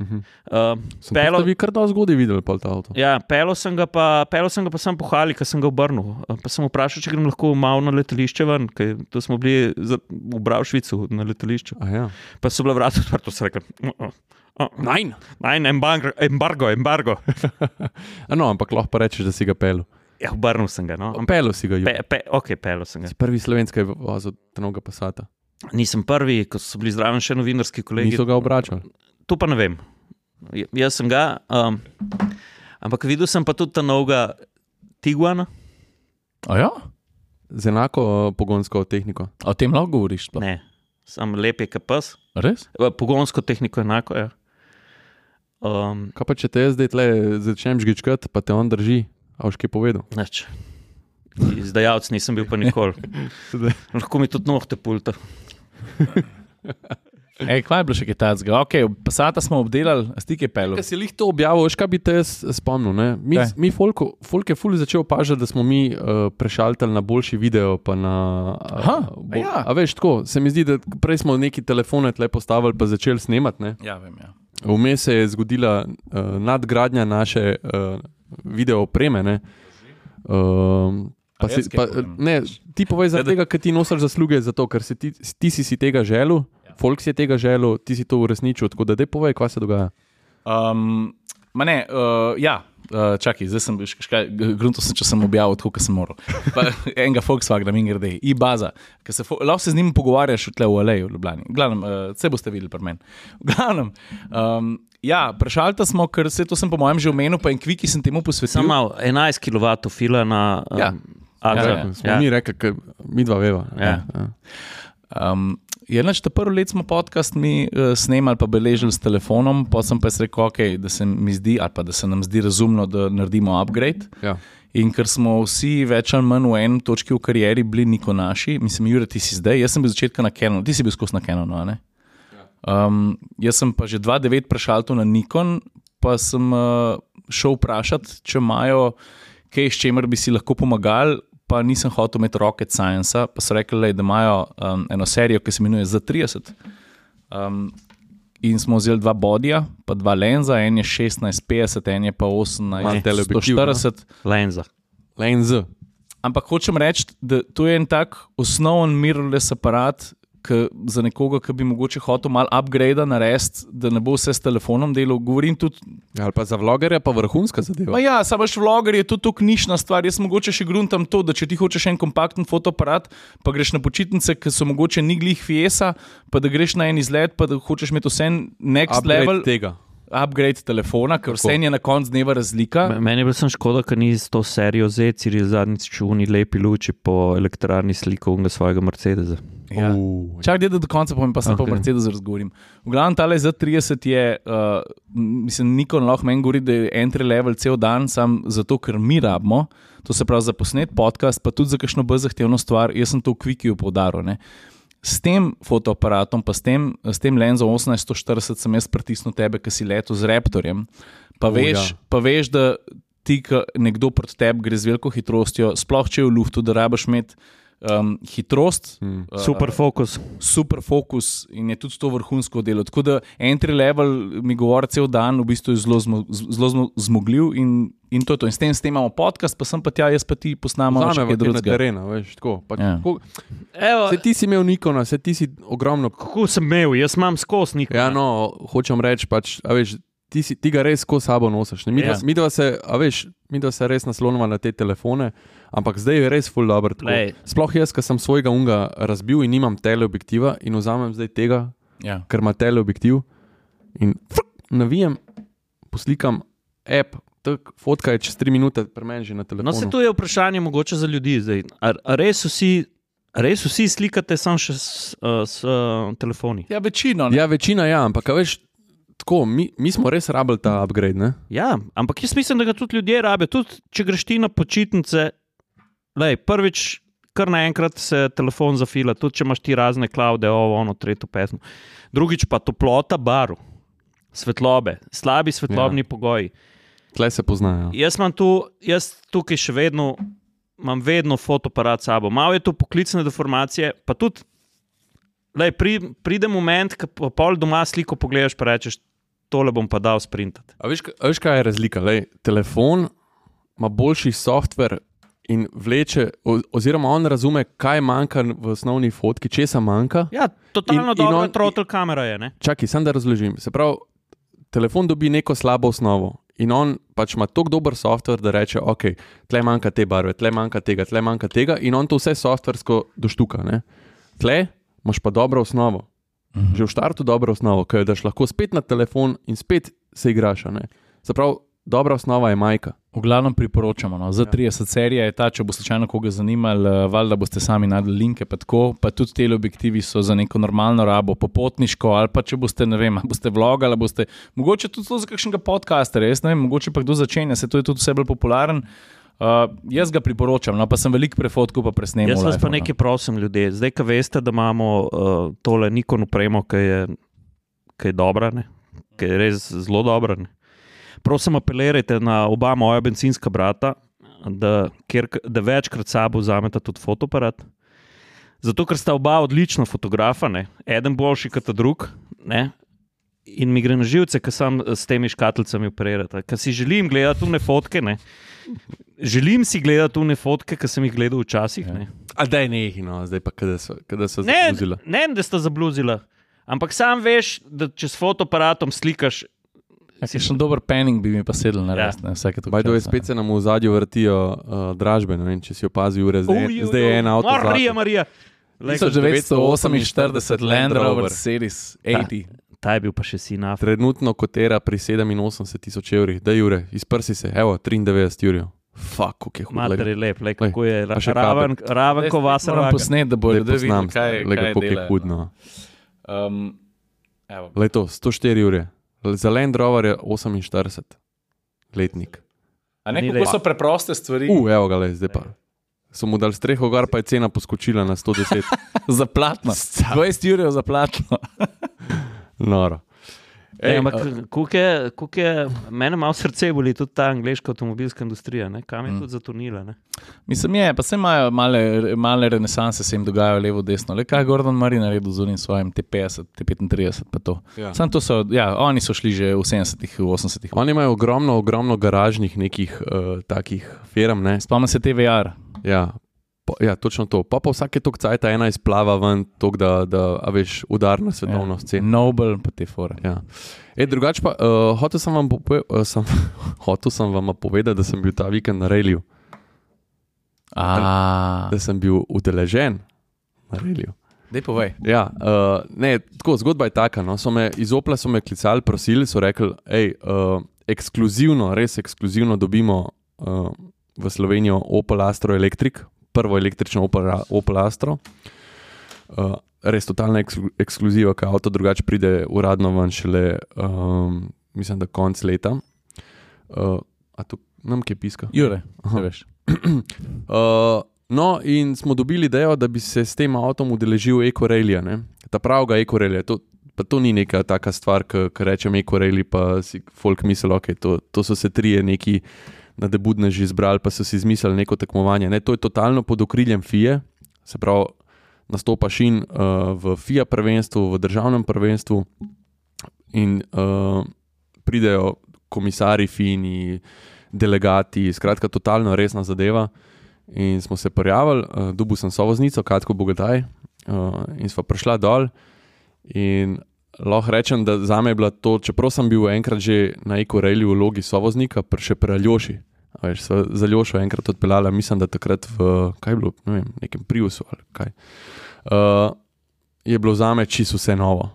Uh, Sem Pelo- vi kar dosti zgodaj videl, pol ta avto. ja, pelo sem ga pa, pelo sem ga pa sam pohali, ker sem ga obrnil. Uh, Pa sem vprašal, če grem lahko malo na letališče ven, ker to smo bili za, v Bravšvicu na letališču. A ja. Pa so bila vrata odprta, so rekli. "Uh, uh, uh, Nein. Nein, embargo, embargo. embargo. No, ampak lahko pa rečeš, da si ga pel. Ja, obrnil sem ga. No. Pelo si ga, pe, pe, ok, pelo sem ga. si prvi slovenski vozil tenoga pasata. Nisem prvi, ko so bili zraven še novinarski kolegi. Niso ga obračali. To pa ne vem. J- Jaz sem ga. Um, ampak videl sem pa tudi ta novega Tiguana. A ja? Z enako uh, pogonsko tehniko. A o tem lahko govoriš? sploh? Ne, sam lep je kapas. Res? Pogonsko tehniko enako je. Um, Kaj pa če te zdaj tle začnem žgičkati, pa te on drži, a už kaj povedal? Neč. Izdajalec nisem bil pa nikoli. Lahko mi tudi nohte pulta. Ej, kva je bilo še kaj takega? Ok, pasata smo obdelali, stike pelo. Kaj si jih to objavil, veš, kaj bi te spomnil? Ne? Mi, Kaj? mi folko, folk je ful začel opažati, da smo mi uh, prešaltali na boljši video. Na, uh, Aha, a ja. a veš, tako se mi zdi, da prej smo neki telefone tle postavili, pa začeli snemati. Ne? Ja, vem. Ja. Vmes se je zgodila uh, nadgradnja naše uh, video opreme. ne. A pa si, kaj pa, ne, ti povej Ja, zaradi da- tega, ker ti nosiš zasluge za to, ker si ti, ti si, si tega želel, ja. Folk si je tega želel, ti si to uresničil. Tako da, dej povej, kaj se dogaja. Um, ma ne, uh, ja. Uh, čakaj, zdaj sem grunto, sem, če sem objavil tako, sem moral. Pa, enega Volkswagena, mi grede, i baza. ke Se, lahko se z njim pogovarjaš tle v Aleju, v Ljubljani. Glavnem, uh, vse boste videli pri meni. V Glavnem, um, ja, prešalta smo, ker se to sem po mojem že omenil, pa en kviki sem temu posvetil. Sam malo 11 kW fila na um, Ja. Adra. Ja, Ja, smo ja. mi rekli, ker mi dva veva. Ja. Ja. Um, je nač, ta prvi let smo podcast mi uh, snemali, pa beležili s telefonom, pa sem pa rekel, okay, da se mi zdi, ali pa da se nam zdi razumno, da naredimo upgrade. Ja. In ker smo vsi več ali manj v eni točki v karieri bili niko naši, mislim, Jure, ti si zdaj, jaz sem bil začetka na Canonu, ti si bil skozi na a ne? Um, jaz sem pa že 2-9 prešaltil na Nikon, pa sem uh, šel vprašati, če imajo kaj, s čemer bi si lahko pomagali. Pa nisem hotel imeti rocket science, pa so rekli, lej, da imajo um, eno serijo, ki se imenuje Z30. Um, in smo vzeli dva bodija, pa dva lenza, en je 16-50, en je pa Malo teleobjektiv, 18-140. Lenza. Lenz. Ampak hočem reči, da to je en tak osnoven mirrorless aparat, k, za nekoga, ki bi mogoče hotel malo upgrade narediti, da ne bo vse s telefonom delal. Govorim tudi, Ali pa za vlogerja pa vrhunska zadeva. pa ja, samo veš, vloger je tudi to knjižna stvar. Jaz mogoče še gruntam to, da če ti hočeš en kompakten fotoaparat, pa greš na počitnice, ki so mogoče ni glih fiesa, pa da greš na en izlet, pa da hočeš imeti vse next Upgrade level tega. Upgrade telefona, ker vse je na koncu dneva razlika. Me- Meni je bilo samo škoda, ker ni s to serijo Z, Ciril zadnjič čuni lepi luči po elektrarni sliko unga svojega Mercedesa. Ja. Uh, Čak, da do konca povem, pa se okay. pa o Okej. Mercedesu razgovorim. V glavnem, ta Z30 je, uh, mislim, Nikon lahko meni govori, da je entry level cel dan, sam zato, ker mi rabimo, to se pravi za posnet podcast, pa tudi za kakšno bolj zahtevno stvar, jaz sem to v Quickiu poudaril. S tem fotoaparatom, pa s tem, s tem lenzom 1840 sem jaz pritisnil tebe, ki si letel z Raptorjem. Pa O, veš, ja. pa veš da ti, ko nekdo proti tebi gre z veliko hitrostjo, sploh če je v luftu, da rabaš imeti um, hitrost. Hmm. uh, Super fokus. super fokus in je tudi to vrhunsko delo. Tako da entry level mi govori cel dan, v bistvu je zelo, zmo, zelo zmo, zmogljiv in, in to je to. In s tem, s tem imamo podcast, pa sem pa tja, jaz pa ti posnamem še Zame kaj je na drugega. terenu, veš, tako. Pa, Ja. tako Evo, se ti si imel Nikona, se ti si ogromno. kako sem imel, jaz imam skos nikoli. Ja, no, hočem reči, pač, a veš, ti, si, ti ga res skozi sabo nosiš. ne. Mi, Ja. dva, mi dva se, a veš, mi dva se res naslonimo na te telefone, ampak zdaj je res full dobro. Sploh jaz, ki sem svojega unga razbil in nimam teleobjektiva in vzamem zdaj tega, Ja. ker ima teleobjektiv in frk, navijem, poslikam app, tak, fotka je čez 3 minute, premen že na telefonu. No, se tu je vprašanje mogoče za ljudi. Zdaj. A, a res, vsi, res vsi slikate samo še s, uh, s uh, telefoni? ja, večino. ne. Ja, večina ja, ampak a veš, tako, mi, mi smo res rabili ta upgrade. Ne? Ja, ampak jaz mislim, da ga tudi ljudje rabijo. Tudi če greš ti na počitnice, lej, prvič. Kar naenkrat se telefon zafila, tudi če imaš ti razne klaude, ovo, ono, tretjo pesem. Drugič pa toplota baru, svetlobe, slabi svetlobni ja. pogoji. Tle se poznajo. Jaz imam tu, jaz tukaj še vedno, imam vedno fotoaparat s sabo. Malo je to poklicne deformacije, pa tudi, lej, pri, pride moment, ko pa pol doma sliko pogledaš, pa rečeš, tole bom pa dal sprintati. A veš, ka- a veš, kaj je razlika? Lej, telefon ima boljši softver in vleče, oziroma on razume, kaj manjka v osnovni fotki, česa manjka. Ja, totalno In- dobro, trotel kamera je. Ne? Čakaj, sem da razložim. Se pravi, telefon dobi neko slabo osnovo in on pač ima tako dober softver, da reče, ok, tle manjka te barve, tle manjka tega, tle manjka tega in on to vse softversko doštuka. Ne? Tle imaš pa dobro osnovo. Že v štartu dobro osnovo, ki jo daš lahko spet na telefon in spet se igraš. pravi, dobra osnova je majka. V glavnem priporočamo. No. Za 30 serija je ta, če bo slučajno koga zanimalo, eh, valjda boste sami najdli linke, pa tako, pa tudi teleobjektivi so za neko normalno rabo, popotniško, ali pa če boste, ne vem, boste vlogali, ali boste, mogoče tudi za kakšnega podcasta, res ne vem, mogoče pa kdo začenja, se to je tudi vse bolj popularen. Uh, jaz ga priporočam, no, pa sem veliko prefotkov pa presnemal. Jaz vas pa v liveu, no. nekaj prosim, ljudje. Zdaj, ko veste, da imamo uh, tole Nikon upremo, ki je, ki je dobra, ne? ki je res zelo dobra. Ne? Prosim, apelirajte na oba moja benzinska brata, da, kjer, da večkrat sabo vzameta tudi fotoaparat. Zato, ker sta oba odlična fotografa, ne? eden boljši kot drug. Ne? In mi gre na živce, ker sem s temi škatlicami operirati. Ker si želim gledati tune fotke. Ne? Želim si gledati tune fotke, ki sem jih gledal včasih. Ja. Ne? A da je nehi, no, zdaj pa kada so, kada so Ne, zabluzila. ne, da sta zabluzila. Ampak sam veš, da če s fotoaparatom slikaš. Ja, Kakšen dober penning bi mi pa sedel na Ja. res. Ja. Vsake to Bajdo je spet se nam v zadju vrtijo uh, dražbe, ne vem, če si opazil ure, zdaj, Uj, uj, zdaj je uj, en avto. Marija. Marija. Lej, 1948 Land Rover Series 80. Ta je bil pa še sin Afrik. Trenutno kotera pri 87 tisoč evrih, da jure, izprsi se, evo, 93 jurjev. Fak, kako je Mater hudo. je lep, lej, kako je še raven, raven ko vas Moram posnet, da Zdaj ljudje videli, kaj, le kaj kako je delajo, hudno. Um, evo. Leto, 104 ure. Za Land Rover je 48 letnik. A ne, kako so preproste stvari? U, evo ga le, zdaj pa. So mu dali streho gor, pa je cena poskočila na 110. Za platno. 20 ur za platno. Noro. Ej, Ej, ampak, koliko je, mene malo srce boli tudi ta angliška avtomobilska industrija, ne? kam je Mm. tudi zatonila. Ne? Mislim, je, pa se imajo male, male renesanse, se jim dogajajo levo, desno. Le kaj je Gordon Murray naredil z unim svojim T50, T35, pa to. Ja. Sam to so, ja, oni so šli že v 70-ih, v 80-ih. Oni imajo ogromno, ogromno garažnih nekih uh, takih firm. Ne? Spomnim se TVR. Ja. Pa, ja, točno to. Pa, pa vsake tok cajt ena izplava ven, tok, da, da a veš, udar na svetovno ja. sceno. Nobel, pa te fore. Ja. E, drugače pa, uh, hotel, sem vam pope, uh, sem, hotel sem vam povedati, da sem bil ta vikend na Reliju, A, da sem bil udeležen na Reliju. dej povej. Ja, uh, ne, tako, zgodba je taka. No. So me, iz Opla so me klicali, prosili, so rekli, hej, uh, ekskluzivno, res ekskluzivno dobimo uh, v Slovenijo Opel Astro Electric, prvo električno Opel, Opel Astro. Uh, res totalna eksklu, ekskluziva, ki avto drugače pride uradno ven šele, um, mislim, da konc leta. Uh, a tu nam kje piska? Jure, Aha. veš. Uh, no, in smo dobili idejo, da bi se s tem avtom udeležil Ekorelija, ta pravega Ekorelija. To, pa to ni neka taka stvar, ki rečem Ekoreli, pa si folk misli, okay, to, to so se trije neki nadebudneži izbrali, pa so si izmislili neko tekmovanje. Ne, to je totalno pod okriljem FIE, se pravi, nastopaš in uh, v FIA prvenstvu, v državnem prvenstvu, in uh, pridejo komisari, fini, delegati, skratka, totalno resna zadeva. In smo se prijavili, uh, dubu sem sovoznico, Katko Bogataj, uh, in smo prišla dol. In lahko rečem, da za me je bila to, čeprav sem bil enkrat že na Ekoreli v vlogi sovoznika, še pri Aljoši. Veš, za Ljošo enkrat odpeljala, mislim, da takrat v kaj bilo, ne vem, nekem Priusu ali kaj. Uh, je bilo za me čisto vse novo.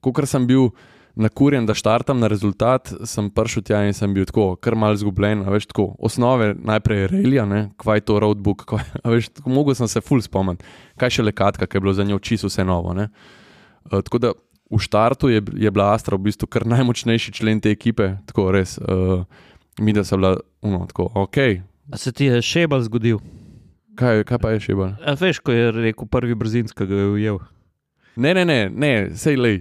Ko sem bil nakurjen, da štartam na rezultat, sem prišel tja in sem bil tako, kar mal zgubljen. Veš, tako, osnove najprej relija, ne, kvaj je to roadbook. Kvaj, a veš, tako, mogel sem se full spomniti, kaj še le katka, ki je bilo za njo čisto vse novo. Ne. Uh, tako da v štartu je, je bila Astra v bistvu kar najmočnejši člen te ekipe, tako res. Uh, mi da so bila, uno, tako, ok. A se ti je šebal zgodil? Kaj, kaj pa je še bolj? A veš, ko je rekel prvi brzinc, ki ga je ujel. Ne, ne, ne, ne sej lej.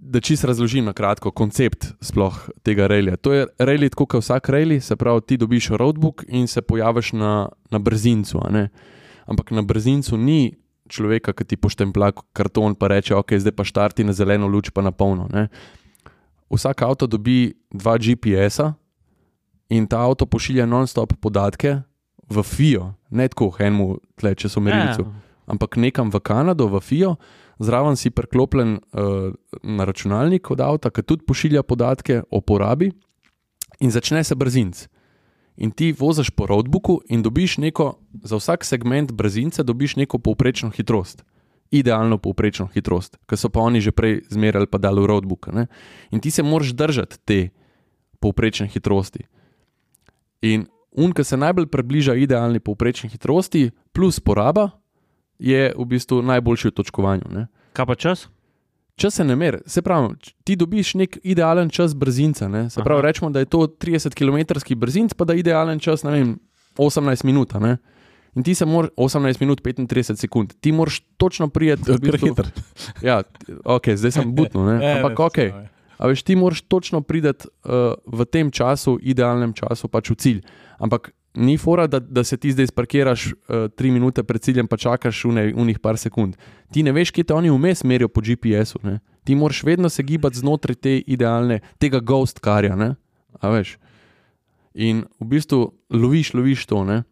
Da čisto razložim na kratko koncept sploh tega relija. To je relij, tako kot vsak relij, se pravi, ti dobiš roadbook in se pojaviš na, na brzincu. Ampak na brzincu ni človeka, ki ti poštemplja karton in reče, ok, zdaj pa štarti na zeleno luč, pa na polno. Ne. Vsak avto dobi dva GPS-a in ta avto pošilja non-stop podatke v FIO, ne tako enemu tle, če so merilcu ampak nekam v Kanado, v FIO, zraven si priklopljen uh, na računalnik od avta, ki tudi pošilja podatke o porabi, in začne se brzinc. In ti voziš po roadbooku in dobiš neko, za vsak segment brzinca, dobiš neko povprečno hitrost. Idealno povprečno hitrost, ki so pa oni že prej zmerali, pa dali v roadbook. Ne? In ti se moraš držati te povprečne hitrosti. In un, ki se najbolj približa idealni povprečni hitrosti, plus poraba, je v bistvu najboljši v točkovanju. Ne? Kaj pa čas? Čas se ne meri, se pravi, ti dobiš nek idealen čas brzinca. Ne? Se pravi, Aha. rečemo, da je to 30 km brzinc, pa da je idealen čas, ne vem, 18 minut. Ne? In ti se moraš 18 minut 35 sekund, ti moraš točno prijeti. To je kar hitro. Ja, ok, zdaj sem butno, ne? Ja, ampak ok. A veš, ti moraš točno priti uh, v tem času, idealnem času, pač v cilj. Ampak ni fora, da, da se ti zdaj sparkiraš uh, tri minute pred ciljem, pa čakaš v unih par sekund. Ti ne veš, kje te oni vmes merijo po GPS-u. Ne? Ti moraš vedno se gibati znotraj te idealne, tega ghost karja. Ne? A veš. In v bistvu loviš, loviš to. Ne?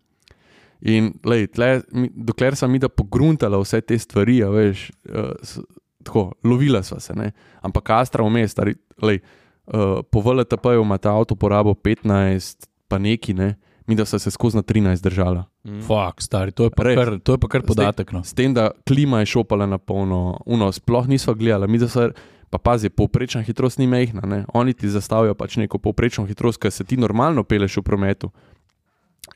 In lej, tle, dokler sem mi da pogruntala vse te stvari, a veš, uh, tako, lovila sva se, ne? ampak Astra vmes, lej, uh, po VLTP-ju ima ta avto porabo 15, pa neki, ne? Mi da so se skozi na 13 držala. Fak, stari, to je pa Res. kar, to je pa kar podatek. No. S tem, da klima je šopala na polno, uno, sploh nismo gledali, mi da so. Pa pazi, povprečna hitrost ni mehna, ne? oni ti zastavijo pač neko povprečno hitrost, ki se ti normalno peleš v prometu.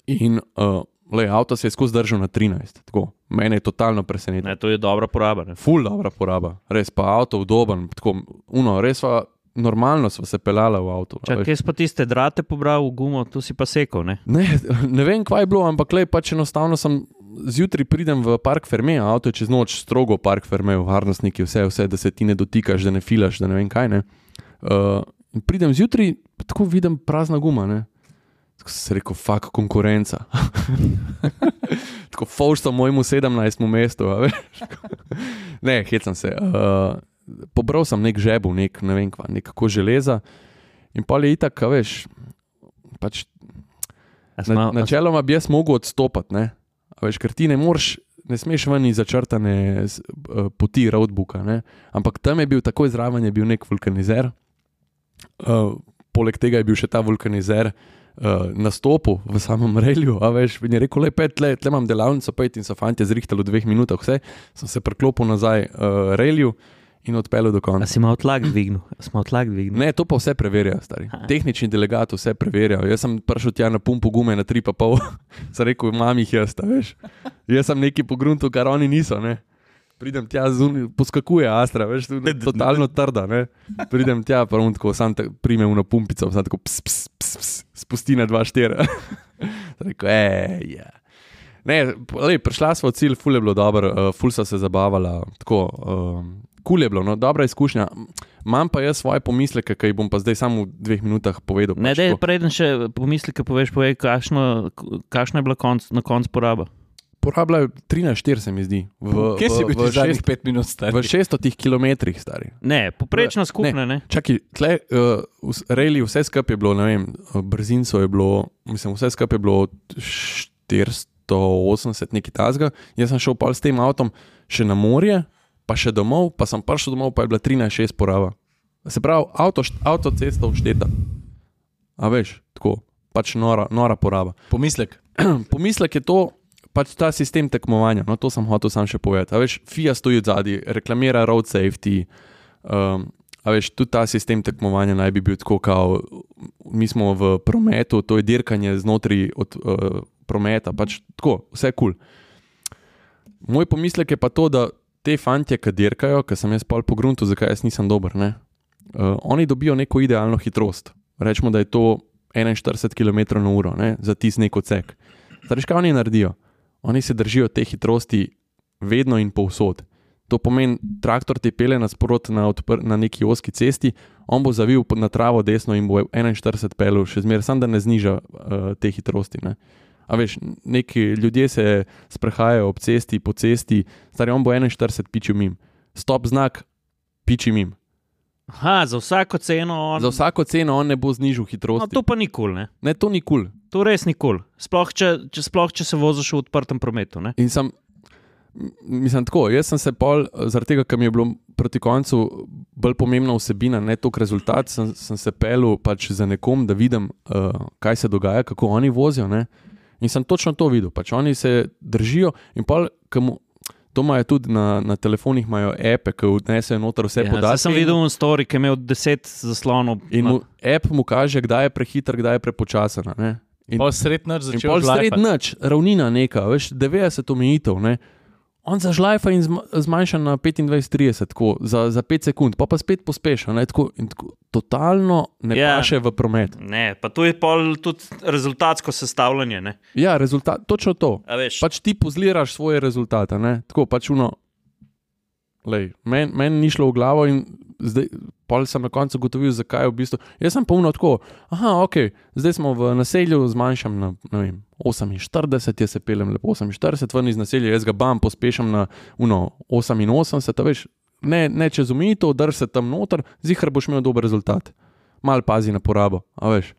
In uh, le, avto se je skozi držal na 13, tako. Mene je totalno presenetilo. Ne, to je dobra poraba. Ne? Ful dobra poraba, res pa avto udoben, tako, uno, res pa normalno smo se pelali v avtu. Čak, kje si pa tiste drate pobral gumo, tu si pa sekal. Ne? Ne, ne vem, kaj je bilo, ampak le pač enostavno sem zjutraj pridem v park Ferme, avto je čez noč strogo park Ferme, varnostniki, vse, vse, da se ti ne dotikaš, da ne filaš, da ne vem kaj. Ne. Uh, pridem zjutraj, tako vidim prazna guma. Ne. Tako sem se rekel, fuk konkurenca. tako faušta mojemu 17. mestu. ne, hecam se. Uh, pobral sem nek žebu, nek, ne vem kva, nekako železa. In pa je itak, a veš, pač Na, mal- načeloma bi jaz mogel odstopiti, ne? A A Veš, ker ti ne moreš, ne smeš ven iz začrtane eh, poti roadbooka. Ne? Ampak tam je bil takoj zraven, je bil nek vulkanizer. Uh, poleg tega je bil še ta vulkanizer uh, nastopil v samem relju. A veš, in je rekel, le pet let, le imam delavnico, pet in so fanti zrihtali v dveh minutah, vse. Sem se priklopil nazaj uh, relju in odpeljal do A konca. si malo tlak dvignil? Tlak dvignil? Ne, to pa vse preverja, stari. Aha. Tehnični delegat vse preverja. Jaz sem prišel tja na pumpu gume na 3,5, sem rekel, imam jih jaz, veš. Jaz sem neki pogruntu, kar oni niso. Ne? Pridem tja, zunaj, poskakuje Astra, veš, tu je totalno trda. Ne? Pridem tja, pa um tako, sam te primem v pumpico, sam tako ps, ps, ps, ps, spusti na 2,4. Rekel, ej, ja. Ne, lej, prišla smo v cilj, ful je bilo dobro, uh, ful so se zabavala, tako, um, kul je bilo, no, dobra izkušnja. Imam pa jaz svoje pomisleke, ki jih bom pa zdaj samo v dveh minutah povedal. Ne, pač da tako. preden še pomisleke poveš, povej, kakšno, kakšna je bila konc, na koncu poraba. Porabljajo 13-4, se mi zdi. V, Kje si v- bil v ti zadnjih šest- pet minut star? V 600 km, stari. Ne, poprečna skupna, ne. Čakaj, tle, uh, reli, vse skupaj je bilo, ne vem, brzinco je bilo, mislim, vse skupaj je bilo 480, nekaj tasga. Jaz sem šel pol s tem avtom še na morje, pa še domov, pa sem prišel domov, pa je bila 13-6 poraba. Se pravi, avto, avtocesta všteta. A veš, tako, pač nora, nora poraba. Pomislek. Pomislek je to, pač ta sistem tekmovanja. No, to sem hotel sam še povedati. A veš, FIA stoji zadaj, reklamira road safety. Um, a veš, tudi ta sistem tekmovanja naj bi bil tako, kao, mi smo v prometu, to je dirkanje znotraj od, uh, prometa, pač tako, vse kul. Cool. Moj pomislek je pa to, da te fantje, ki dirkajo, ki sem jaz pol po gruntu, zakaj jaz nisem dober, ne? Uh, oni dobijo neko idealno hitrost. Rečemo, da je to 41 km/h za tisti nek odsek. Zdaj, kaj oni naredijo? Oni se držijo te hitrosti vedno in povsod. To pomeni, traktor te pele nasprot na, na neki oski cesti, on bo zavil na travo desno in bo 41 pelil, še zmeraj, samo da ne zniža uh, te hitrosti. Ne. A veš, neki ljudje se sprehajajo ob cesti, po cesti, stari on bo 41 pičil mim. Stop znak, piči mim. Aha, za vsako ceno on. Za vsako ceno on ne bo znižal No, hitrosti. to pa nikoli, ne. Ne, to ni kul. Cool. To res nikoli. Sploh če, če, sploh, če se voziš v odprtem prometu. Ne? In sem, mislim, tako, jaz sem se pol, zaradi tega, ker mi je bilo proti koncu bolj pomembna vsebina, ne toliko rezultat, sem, sem se pelil pač za nekom, da vidim, uh, kaj se dogaja, kako oni vozijo. Ne? In sem točno to videl. Pač oni se držijo in pol, ke mu- To imajo tudi na, na telefonih, imajo ape, ki vnesejo noter vse Ja, podatke. zdaj sem videl en story, ki je imel 10 zaslonov. In mu, app mu kaže, kdaj je prehiter, kdaj je prepočasen. In- Pa srednjo In začel pol sred noč, ravnina neka, veš, 90 omejitev. Ne? On zažlajfa in zma- zmanjša na 25-30, tako, za, za 5 sekund, pa pa spet pospeša. Ne? Tako, in tako, totalno ne Ja. yeah. paše v promet. Ne, pa to je pol tudi rezultatsko sestavljanje. Ne? Ja, rezultat, točno to. Pač ti pozliraš svoje rezultate. Ne? Tako pač uno. Meni men ni šlo v glavo in zdaj, pol sem na koncu ugotovil, zakaj je v bistvu. Jaz sem polno tako, aha, ok, zdaj smo v naselju, zmanjšam na vem, 48, jaz se pelem lepo 48, ven iz naselja, jaz ga bam, pospešam na uno, 88, a veš, ne, ne čez umitev, drž se tam noter, zihar boš imel dober rezultat. Mal pazi na porabo, a veš.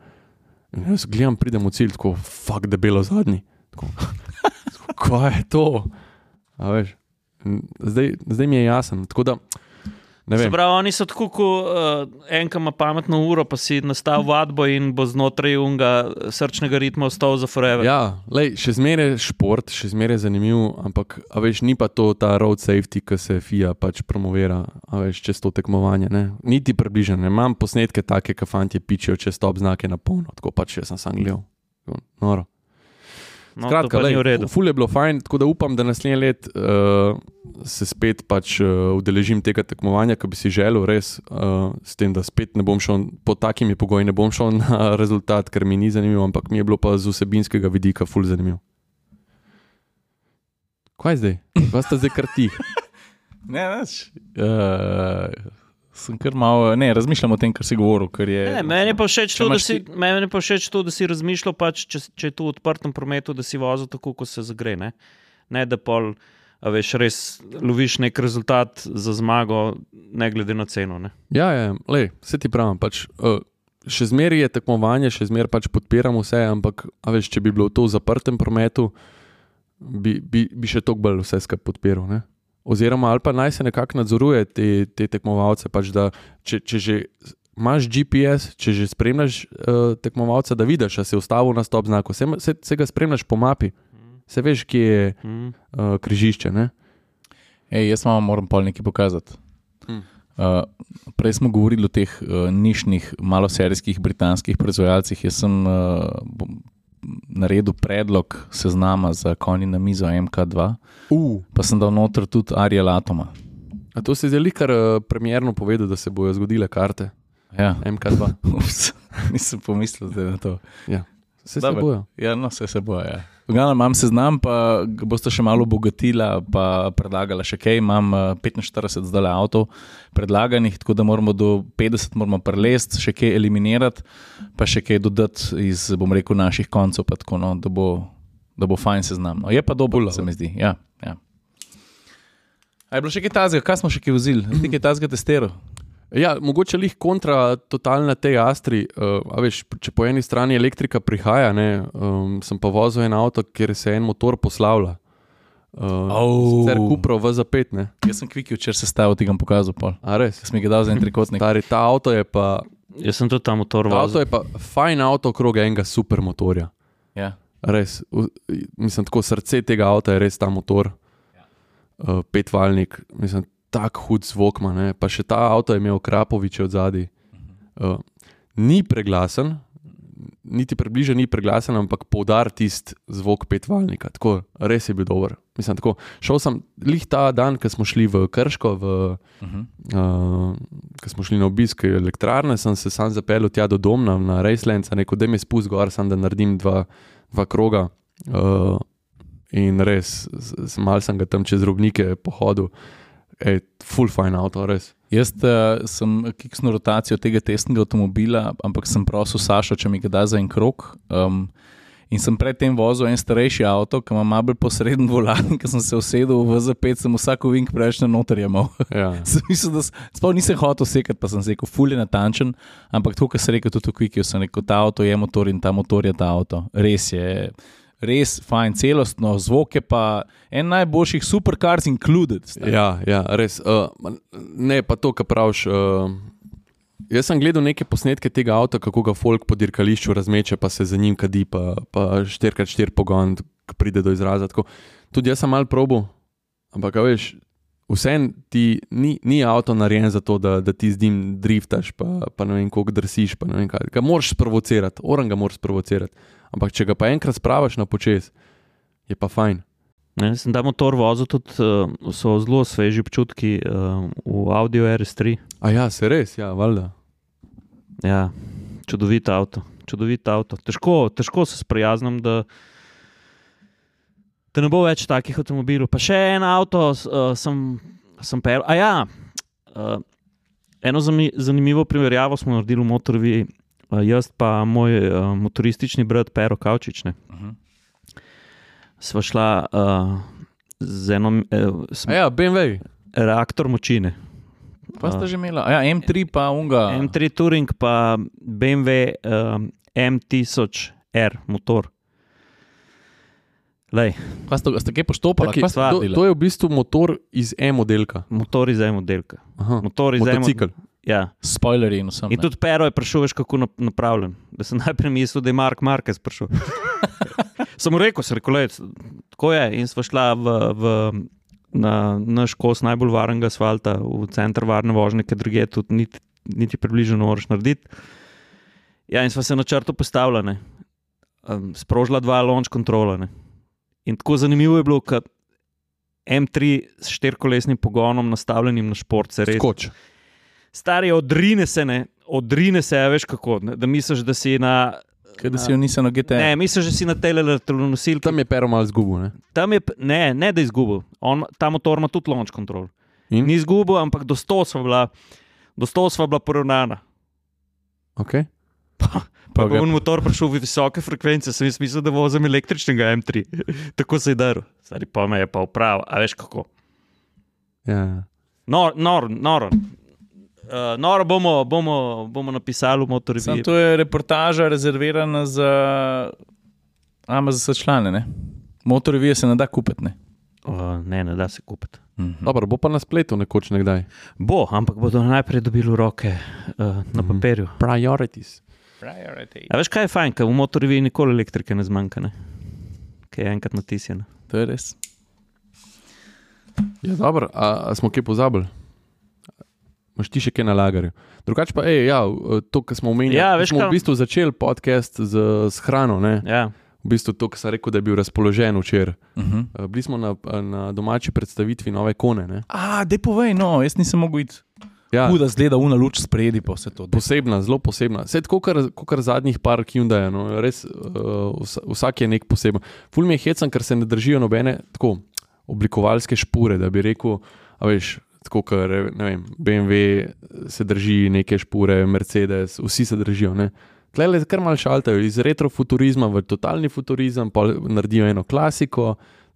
In jaz gledam, pridem v cilj, tako, fuck, debelo zadnji. Tako, Kaj je to? A veš, zdaj, zdaj mi je jasno. Tako da. Pravi, oni so tako, kot uh, en, ki ima pametno uro, pa si nastavi vadbo in bo znotraj unga srčnega ritma ostal za forever. Ja, lej, še zmeraj je šport, še zmeraj je zanimiv, ampak veš, ni pa to ta road safety, ki se FIA pač promovira, veš, čez to tekmovanje. Ne? Niti približno. ne. Imam posnetke take, ki fanti pičijo čez stop znake na polno, tako pač jaz sem sam gledal. Noro. No, Skratka, redu. ful je bilo fajn, tako da upam, da naslednje let uh, se spet pač uh, udeležim tega tekmovanja, ki bi si želel, res, uh, s tem, da spet ne bom šel pod takimi pogoji, ne bom šel na rezultat, ker mi ni zanimivo, ampak mi je bilo pa z vsebinskega vidika ful zanimivo. Kaj zdaj? Vas ste zdaj kar tih? Ne, neč. Uh, sem kar malo, ne, razmišljam o tem, kar si govoril. Ker je, Ne, meni je pa všeč to, si, ti- meni pa všeč to, da si razmišljal, pač, če, če je to v odprtem prometu, da si vozil tako, kot se zagre. Ne, ne da pol, a veš, res loviš nek rezultat za zmago, ne glede na ceno. Ne. Ja, ja, lej, vse ti pravim. Pač, uh, še zmeraj je tekmovanje, še zmeraj pač podpiram vse, ampak a veš, če bi bilo to v zaprtem prometu, bi, bi, bi še toliko bolj vse skupaj podpiral. Ne? Oziroma, ali pa naj se nekako nadzoruje te, te tekmovalce. Pač da, če, če že imaš GPS, če že spremljaš uh, tekmovalca, da vidiš, da se je ustavil na stop znaku, se, se, se ga spremljaš po mapi, se veš, kje je Mm. uh, križišče. Ne? Ej, jaz vam moram pol nekaj pokazati. Hm. Uh, prej smo govorili o teh uh, nišnih, maloserijskih britanskih proizvajalcih. Jaz sem uh, naredil predlog seznama za konji na mizo MK2, Uh. pa sem dal noter tudi Ariel Atoma. A to se je zelo kar uh, premjerno povedal, da se bodo zgodile karte Ja, MK2. ups, nisem pomislil zdaj na to. Vse se Dobro. bojo. Ja, no, vse se boje. Ja. V glavnem imam seznam, pa ga boste še malo obogatila, pa predlagala še kaj. Imam eh, 45 zdaj avtov predlaganih, tako da moramo do 50 moramo prelest, še kaj eliminirati, pa še kaj dodati iz, bom rekel, naših koncev, tako, no, da, bo, da bo fajn seznam. No, je pa dober, Ful se dobro. mi zdi. Ja, ja. A je bilo še kaj tazga, kaj smo še kaj vzeli? Ti kaj tazga testiral? Ja, mogoče lih kontra totalna tej astri. Uh, a veš, če po eni strani elektrika prihaja, ne, um, sem pa vozil en avto, kjer se en motor poslavlja. Uh, Au. Sicer kupro v zapet, ne. Jaz sem kviki včeraj sestavil, ti ga pokazal. Pol. A res? Jaz sem mi ga dal za en trikotnik. Stari, ta avto je pa, Jaz sem tudi ta motor ta avto vozil. je pa fajn avto okrog enega super motorja. Ja. Res, v- mislim, tako srce tega avta je res ta motor, uh, petvaljnik, mislim, tako hud zvok ima. ne. Pa še ta avto je imel Krapovič od zadaj. Uh, ni preglasen, niti približno ni preglasen, ampak poudar tisti zvok petvaljnika. Tako, res je bil dober. Mislim, tako, šel sem lih ta dan, ko smo šli v Krško, v, Uh -huh. uh, ko smo šli na obisk elektrarne, sem se sam zapeljal tja do doma na Rejslenc, rekel, da me spusti gor, sem da naredim dva, dva kroga. Uh, in res, mal sem ga tam čez robnike pohodil, Ej, full fine avto, res. Jaz uh, sem kiksno rotacijo tega testnega avtomobila, ampak sem prosil Sašo, če mi ga da za en krok. Um, in sem predtem vozil en starejši avto, ki ima malo posreden volan, ko sem se usedel v Z5, sem vsak vink preveč na noter imel. Ja. Sem mislil, da sploh nisem hotel sekati, pa sem se rekel, ful je natančen, ampak to, kar sem rekel tudi v Quickiu, sem rekel, ta avto je motor in ta motor je ta avto. Res je. Res fajn, celostno, zvok je pa en najboljših supercars included. stari. Ja, ja, res. Uh, ne, pa to, kar praviš. Uh, jaz sem gledal neke posnetke tega avta, kako ga folk po dirkališču razmeče, pa se za njim kadi, pa, pa 4x4 pogon, pride do izraza. Tako. Tudi jaz sem mal probo, ampak veš. Vsem ti ni, ni avto narejen za to, da, da ti z njim driftaš, pa, pa ne vem, kako drsiš. vem kaj. Ga moraš sprovocirati, oran ga moraš sprovocirati. Ampak če ga pa enkrat spravaš na počes, je pa fajn. Ne, sem ta motor vozil, tudi uh, so zelo sveži občutki uh, v Audio RS3. A ja, se res, ja, valjda. Ja, čudovit avto, čudovit avto. Težko, težko se sprijaznim, da, da ne bo več takih avtomobilov. Pa še en avto uh, sem, sem pel. A ja, uh, eno zanimivo primerjavo smo naredili v Motorovi, uh, jaz pa moj uh, motoristični brat Pero Kavčič. Ne. Uh -huh. Sva šla uh, z eno uh, A ja, BMW. reaktor močine. Pa sta že imela, a ja, M3 pa unga. M3 Touring, pa BMW um, M1000R motor. Lej, Pa sta, sta kaj poštopala, Čakaj, kaj to, to je v bistvu motor iz E-modelka. motor iz M-modelka. Aha, Motor iz. Motocikl. Ja. Spoilerji in vsem. In tudi Pero je prišel, veš, kako nap- napravljen. Da sem najprej mislil, da je Mark Marquez prišel. sem mu rekel, sem rekel, "Lej, tako je. In sva šla v, v, na naš kos najbolj varnega asfalta, v center varne vožnje, ki druge tudi niti, niti približno ne moreš narediti. Ja, in sva se na črto postavila, ne. um, sprožila dva launch kontrola. Ne. In tako zanimivo je bilo, ker M3 s štirikolesnim pogonom, nastavljenim na šport, se res Skoč. Stari, odrine se, ne, odrine se, veš kako. Ne, da misliš, da si na. Kaj da si jo nisem na GT. Ne, misliš, da si na telenosilki. nosilki. Tam je pero malo zgubil. Ne? Tam je, ne, ne da je izgubil. On, ta motor ima tudi launch control. In? Ni izgubil, ampak do 100 sva bila, do 100 sva bila poravnana. Okay. Pa Pa je ga- bil motor prišel v visoke frekvence, sem jaz mislil, da vozim električnega M3. Tako se je daril. Stari pa me je pa uprav, a veš kako. Ja. Nor, nor, noro. Uh, noro bomo, bomo, bomo napisali v motorju. To je reportaža rezervirana za AMZS člane. Ne? Motorevije se ne da kupiti. Ne? Uh, ne, ne da se kupiti. Mhm. Dobro, bo pa na spletu nekoč nekdaj. Bo, ampak bodo najprej dobili roke uh, na Mhm. papirju. Priorities. A veš, kaj je fajn, ker v motorju nikoli elektrike ne zmanjka, ne? Kaj je enkrat natisnjeno. To je res. Ja, dobro, a, a smo kaj pozabili? Maš ti še kaj na lagarju? Drugače pa, ej, ja, to, kar smo omenili. Ja, veš smo kaj- v bistvu začeli podcast z, s hrano. Ne? Ja, V bistvu to, kar sem rekel, da je bil razpoložen včeraj. Uh -huh. Eh, Bili smo na, na domači predstavitvi nove kone. Ne? A, dej povej, no, jaz nisem mogel iti. Ja, Huda zgleda una luč spredi, pa vse to. daj. posebna, zelo posebna. Vse tako, kot zadnjih par Hyundai, no, res uh, vsak je nek poseben. Ful mi je hecen, ker se ne držijo nobene tako oblikovalske špure, da bi rekel, a veš. Tako, ker vem, BMW se drži neke špure, Mercedes, vsi se držijo. Ne. Tle le kar mal šaltajo iz retrofuturizma v totalni futurizem, pa naredijo eno klasiko.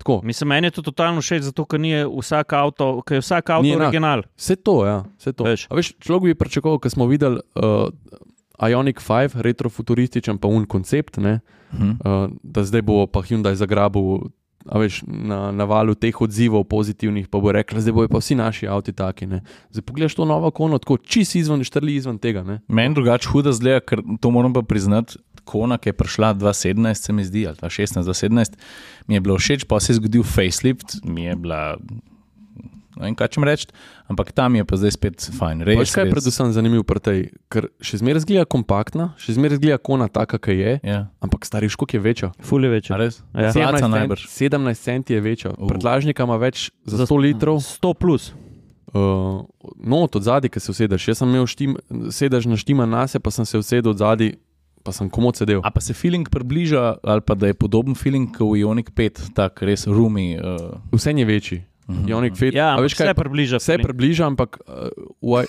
Tako, mislim, meni je to totalno všeč, zato ker ni vsak avto, ker je vsak avto Ni original. Vse to, ja, vse to. Veš. A veš, človek bi pričakoval, ker smo videli uh, Ionic 5, retrofuturističen pa un koncept, ne, Mhm. uh, da zdaj bo pa Hyundai zagrabil. Veš, na, na valu teh odzivov pozitivnih, pa bo rekel, zdaj bojo pa vsi naši avti taki. Ne. Zdaj pogledaš to novo kono, tako čist izven, štrli izven tega. Ne. Meni drugače huda zgleda, ker to moram pa priznati. Kona, ki je prišla 2017, se mi zdi, ali 2016, 2017, mi je bilo všeč, pa se je zgodil facelift, mi je bila. Ne vem, kaj če reči, ampak tam je pa zdaj spet fajn. Res, Veš, kaj je res. predvsem zanimivo pri tej, ker še zmeraj zgleda kompaktna, še zmeraj zgleda kona taka, ki je, Ja, ampak stari škok je večja. Ful je večji. a res? Ja. Placa 17 najbrž. cent, 17 centi je večja, Uh. predlažnika ima več za 100 litrov. 100 plus. Uh, no, od zadaj, ki se usedeš. Jaz sem imel štim, sedež na štima nase, pa sem se usedel od zadaj, pa sem komod sedel. A pa se feeling približa, ali pa da je podoben feeling kot v Ionic 5, tako res rumi. Uh, Vse je večji. Mhm. Ionic Fit. Ja, veš kaj? vse približa. Vse približa, ampak uh, v,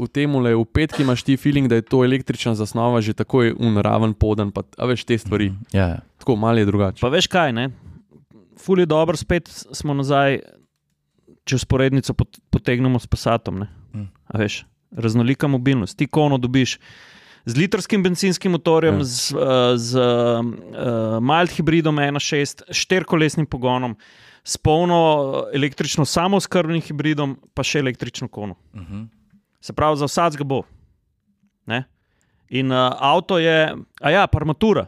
v tem le, v petki imaš ti feeling, da je to električna zasnova že tako unraven podan, pa a veš te stvari. ja, ja. Tako malo je drugače. Pa veš kaj, ne? Ful je dobro, spet smo nazaj, če usporednico pot, potegnemo s pasatom. Ne? Mm. A Veš, raznolika mobilnost. Ti kono dobiš z litrskim benzinskim motorjem, Ja. ja. z, uh, z uh, mild hibridom 1.6, štirikolesnim pogonom, s polno eh, električno samooskrbnim hibridom, pa še električno kono. Uh -huh. Se pravi, za vsakega bo. Ne? In uh, avto je, a ja, armatura.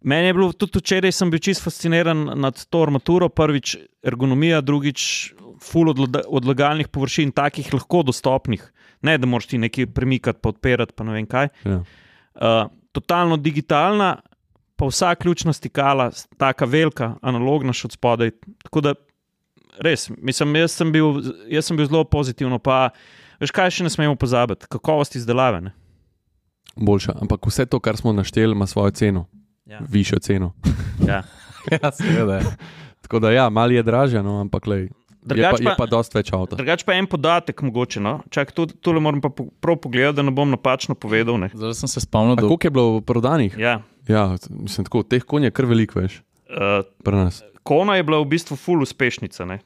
Meni je bilo tudi včeraj, sem bil čist fasciniran nad to armaturo. Prvič ergonomija, drugič full odla- odlagalnih površin, takih lahko dostopnih. Ne, da moraš ti nekaj premikati, pa odpirati, pa ne vem kaj. Ja. Uh, totalno digitalna, pa vsa ključna stikala, taka velika, analogna še od spodaj. Tako da res, mislim, jaz sem bil, jaz sem bil zelo pozitivno. Pa, veš, kaj še ne smemo pozabiti? Kakovost izdelave. Ne? Boljša. Ampak vse to, kar smo našteli, ima svojo ceno, Ja. višjo ceno. Ja. ja, seveda. Tako da ja, malo je dražja, no, ampak lej, Drugač je pa dosti več avta. Drugač pa en podatek, mogoče. No? Čak, tu, tule moram pa prav pogledati, da ne bom napačno povedal. Ne? Zdaj sem se spomnil, da koliko je bilo prodanih? Ja. Ja, mislim, tako, teh konj je kar veliko, veš, Uh, pri nas. Kona je bila v bistvu full uspešnica. Ne?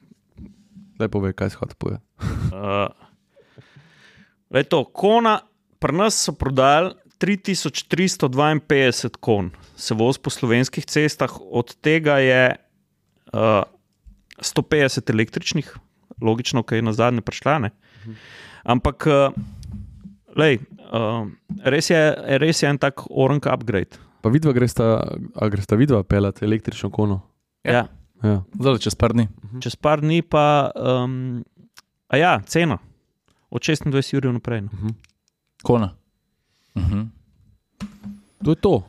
Daj povej, kaj hotel povedati. Uh, lej to, kona, pri nas so prodali 3352 kon, se voz po slovenskih cestah, od tega je uh, 150 električnih, logično, ki je na zadnje prišla. Ne? Ampak, uh, lej, uh, res, je, res je en tak orang upgrade. Pa vidva gresta, a gresta vidva pelati električno kono. Ja. Ja. zdaj čez par dni. Čez par dni pa, um, a ja, cena. Od 26 ur naprej. No. Kona. Uh -huh. To je to.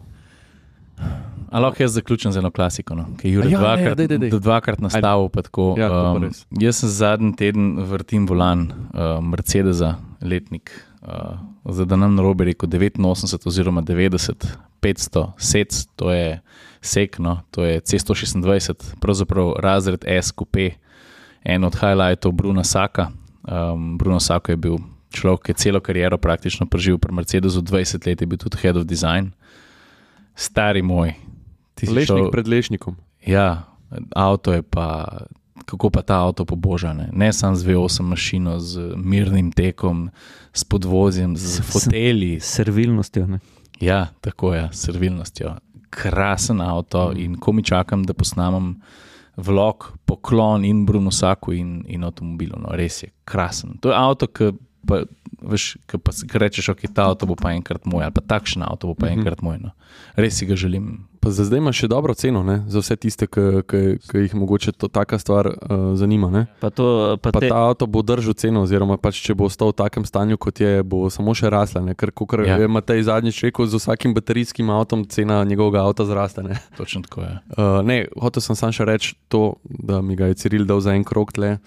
A lahko jaz zaključim z eno klasiko, no? ki je Jurek ja, dvakrat, daj, daj, daj. dvakrat nastavil. Tako, Ja, um, jaz sem zadnji teden vrtim volan uh, Mercedesa, letnik. Uh, za da nam narobe rekel 89 oziroma 90, 500, sec, to je sek, no, to je C126, pravzaprav razred S, kupé, en od highlightov Bruna Saka. Um, Bruno Sako je bil človek, ki je celo kariero praktično preživel pri Mercedesu, 20 let je bil tudi head of design. Stari moj. Ti si Lešnik šel- pred lešnikom. Ja, avto je pa, kako pa ta avto poboža. Ne, ne samo z V8 mašino, z mirnim tekom, s podvozjem, z foteli. S servilnostjo. Ne? Ja, tako je, s servilnostjo. krasen avto in ko mi čakam, da posnamem vlog, poklon in Brunosaku in, in avtomobilu. No, res je krasen. To je avto, ki pa, veš, ki pa si rečeš, ok, ta avto bo pa enkrat moj, ali pa takšen avto bo pa Mhm. enkrat moj. No. Res si ga želim. Pa za zdaj imaš še dobro ceno ne? za vse tiste, ki, jih mogoče to taka stvar uh, zanima. Ne? Pa, to, pa Pa te, ta avto bo držal ceno, oziroma pač, če bo ostal v takem stanju, kot je, bo samo še rasla. ne. Ker, kot Ja. je Matej zadnjič rekel, z vsakim baterijskim avtom cena njegovega avta zraste. Ne? Točno tako je. Uh, ne, hotel sem samo še reči to, da mi ga je Ciril dal za en krok tle,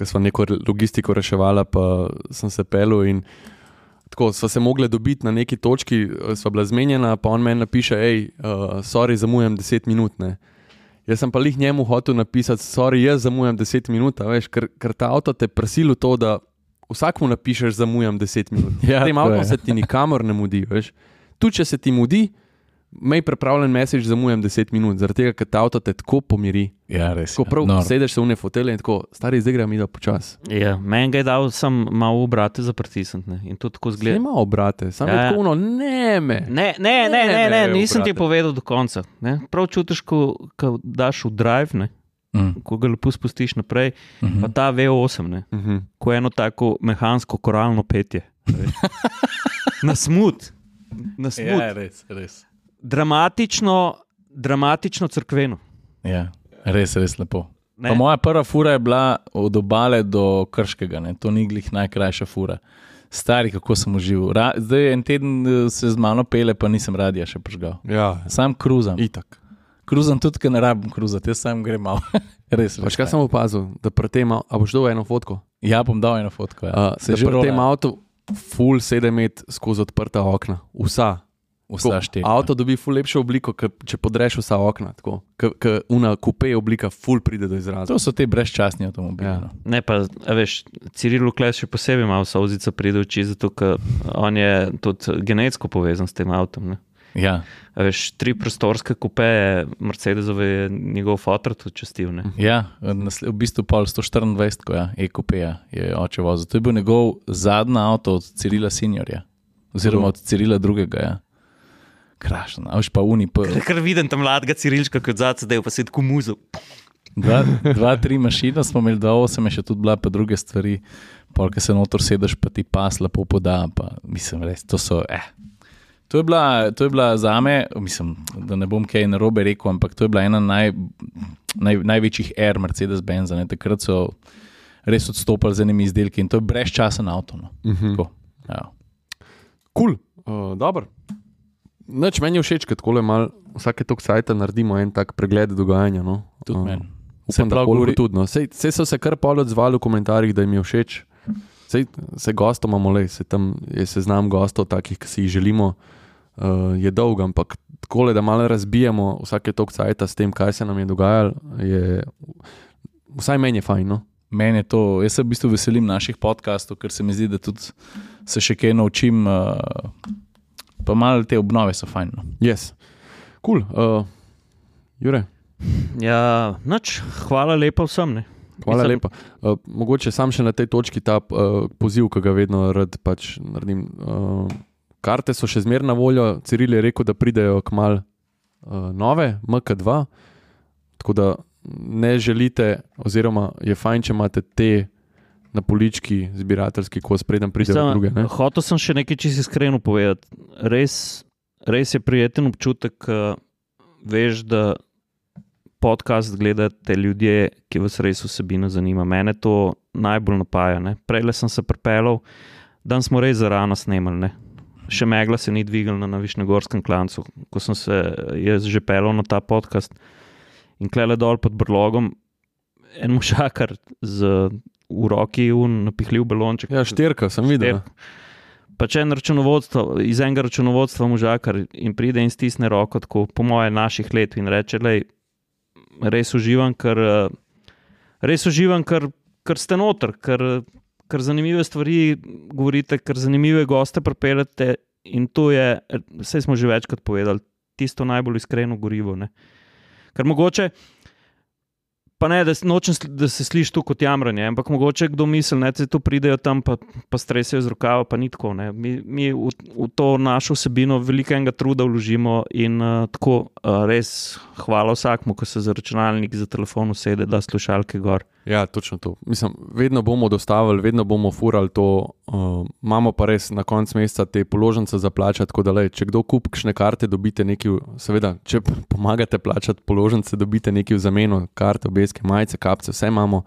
ker smo neko logistiko reševala, pa sem se pelil in tako sva se mogla dobiti na neki točki, eh, sva bila zmenjena, pa on meni napiše, hej, uh, sorry, zamujam 10 minut. Ne. Jaz sem pa jih njemu hotel napisati, sorry, jaz zamujam 10 minut, veš, ker, ker ta avto te prisili v to, da vsakmu napišeš, zamujam 10 minut. Ja, Tem avtom se ti nikamor ne mudi, veš. Tu, če se ti mudi, mej pripravljen message, zamujam 10 minut, zaradi tega, ker ta avto te tako pomiri. Ja, res. Ko prav sedeš se v ne fotele in tako, stari zdaj gremo da počasi. ja, meni ga je dal sem malo v brate za pritisniti. ne, In to tako Gled. zgleda. Ima obrate, samo Ja, ja, ja. tako uno, ne me. Ne, ne, ne, ne, ne, Ne, nisem ti povedal do konca. Ne. Prav čutiš, ko, ko daš v drive, ne, Mm, ko ga lepo spustiš naprej, mhm. pa ta V8, ne, Uh -huh. ko je eno tako mehansko koralno petje. Na smut. Na smut. Ja, res, res. Dramatično, dramatično crkveno. Ja, res, res lepo. Moja prva fura je bila od obale do Krškega, ne? to ni glih najkrajša fura. Stari, kako sem užival. Ra zdaj en teden eh, se z mano pele, pa nisem radija še požgal. Ja, Sam kruzam. itak. Kruzam tudi, ker ne rabim kruzati, jaz sam grem malo. res, Pač res. kaj sem opazil, da pri tem, a boš dal eno fotko? Ja, bom dal eno fotko. Ja. Uh, se že pri tem avtu full sedem met skozi odprta okna, vsa. Vsa štiri. Avto dobi ful lepšo obliko, ke, če podreš vsa okna. Tako, ke, ke una kupe oblika ful pride do izraza. To so te brezčasni avtomobili. Ja. no. Ne, pa, a veš, Ciril Kles še posebej ima solzica pride v oči, zato ker on je tudi genetsko povezan s tem avtom. Ne. Ja. A veš, tri prostorske kupe, Mercedesove je njegov fotor tudi čestil. Ne. Ja, v bistvu pol 124, ko ja, EQP-ja je oče vozil. To je bil njegov zadnji avto od Cirila Seniorja, oziroma od Cirila drugega. Ja. Krašno, a veš pa uni, pa Ker vidim tam mladega Cirilčka, kot zadaj, da je pa se tako muzel. dva, dva, tri mašine smo imeli, dva osem je še tudi bila, pa druge stvari. Polk se notor sedeš, pa ti pas lepo poda. Pa, mislim, res, to so. Eh. To je, bila, to je bila za me, mislim, da ne bom kaj narobe rekel, ampak to je bila ena naj, naj, največjih er Mercedes-Benz. ne. Takrat so res odstopali z enimi izdelki in to je brezčasen avto. No. Uh -huh. Tako, ja. Kul, cool. uh, dobro. Noč meni je všeč, tako le mal vsake tok sajta naredimo en tak pregled dogajanja. No. Tudi Uh, meni. Upam, da govori- tudi. No. Sej, sej so se kar pol odzvali v komentarjih, da jim je všeč. Sej, se gostom imamo le, se tam je seznam gostov, takih, ki si jih želimo, uh, je dolg, ampak tako, da malo razbijemo vsake tok sajta s tem, kaj se nam je dogajalo, je vsaj meni je fajn. No? Meni je to, jaz se v bistvu veselim naših podkastov, ker se mi zdi, da tudi se še kaj naučim. Uh, pa malo te obnove so fajn. No. Yes. Kul, cool. uh, Jure. Ja, noč, hvala lepa vsem. Ne. Hvala Mislim- lepa. Uh, mogoče sam še na tej točki ta uh, poziv, ki ga vedno rad pač naredim. Uh, karte so še zmeraj na voljo. Ciril je rekel, da pridejo k mal uh, nove, MK2. Tako da ne želite, oziroma je fajn, če imate te na polički, zbirateljski, ko spredem Mislim, druge. Ne? Hotel sem še nekaj čisto iskreno povedati. Res, res je prijeten občutek, ko veš, da podcast gledate ljudje, ki vas res vsebina zanima. Mene to najbolj napaja. ne. Prej sem se pripeljal, dan smo res za rano snemali. Ne. Še megla se ni dvignila na Višnegorskem klancu, ko sem se jaz že pelil na ta podcast in klele dol pod brlogom, en možakar z v roki napihljiv balonček. Ja, štirka sem videl. Pa če en računovodstvo, iz enega računovodstva možakar in pride in stisne roko, tako po moje naših let in reče, da res uživam, ker, eh, res uživam, ker, ker ste noter, ker, ker zanimive stvari govorite, ker zanimive goste pripeljete in to je, vse smo že večkrat povedali, tisto najbolj iskreno gorivo. Ne? Ker mogoče Pa ne, da, nočem, da se sliši tu kot jamranje, ampak mogoče kdo misli, da se tu pridejo tam, pa, pa stresajo z rokava, pa ni tako. ne. Mi, mi v, v to našo vsebino veliko enega truda vložimo in uh, tako uh, res hvala vsakmu, ko se za računalnik, za telefon usede, da slušalke gor. Ja, točno to. Mislim, vedno bomo dostavili, vedno bomo furali to. Uh, imamo pa res na koncu meseca te položnice za plačati, tako da le, če kdo kupi kakšne karte, dobite nekaj, seveda, če pomagate plačati položnice, dobite nekaj v zameno, karte, obeske, majice, kapce, vse imamo.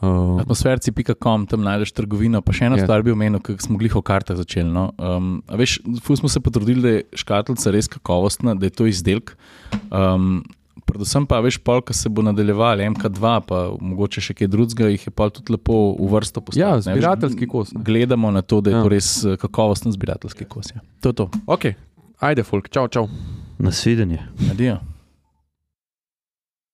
Uh, Atmosferci.com, tam najdeš trgovino. Pa še eno Ja. yeah. stvar bi omenil, ker smo glih o kartah začeli. No. Um, veš, ful smo se potrudili, da je škatlica res kakovostna, da je to izdelek. Um, predvsem pa, veš, pol, ki se bo nadaljeval, MK2, pa mogoče še kaj drugega, jih je pa tudi lepo v vrsto postaviti. Ja, zbirateljski kos, ne. Gledamo na to, da je Ja. ja. to res eh, kakovosten zbirateljski kos. Ja. To je to. ok, ajde, folk, čau, čau. Nasvidenje. Adijo.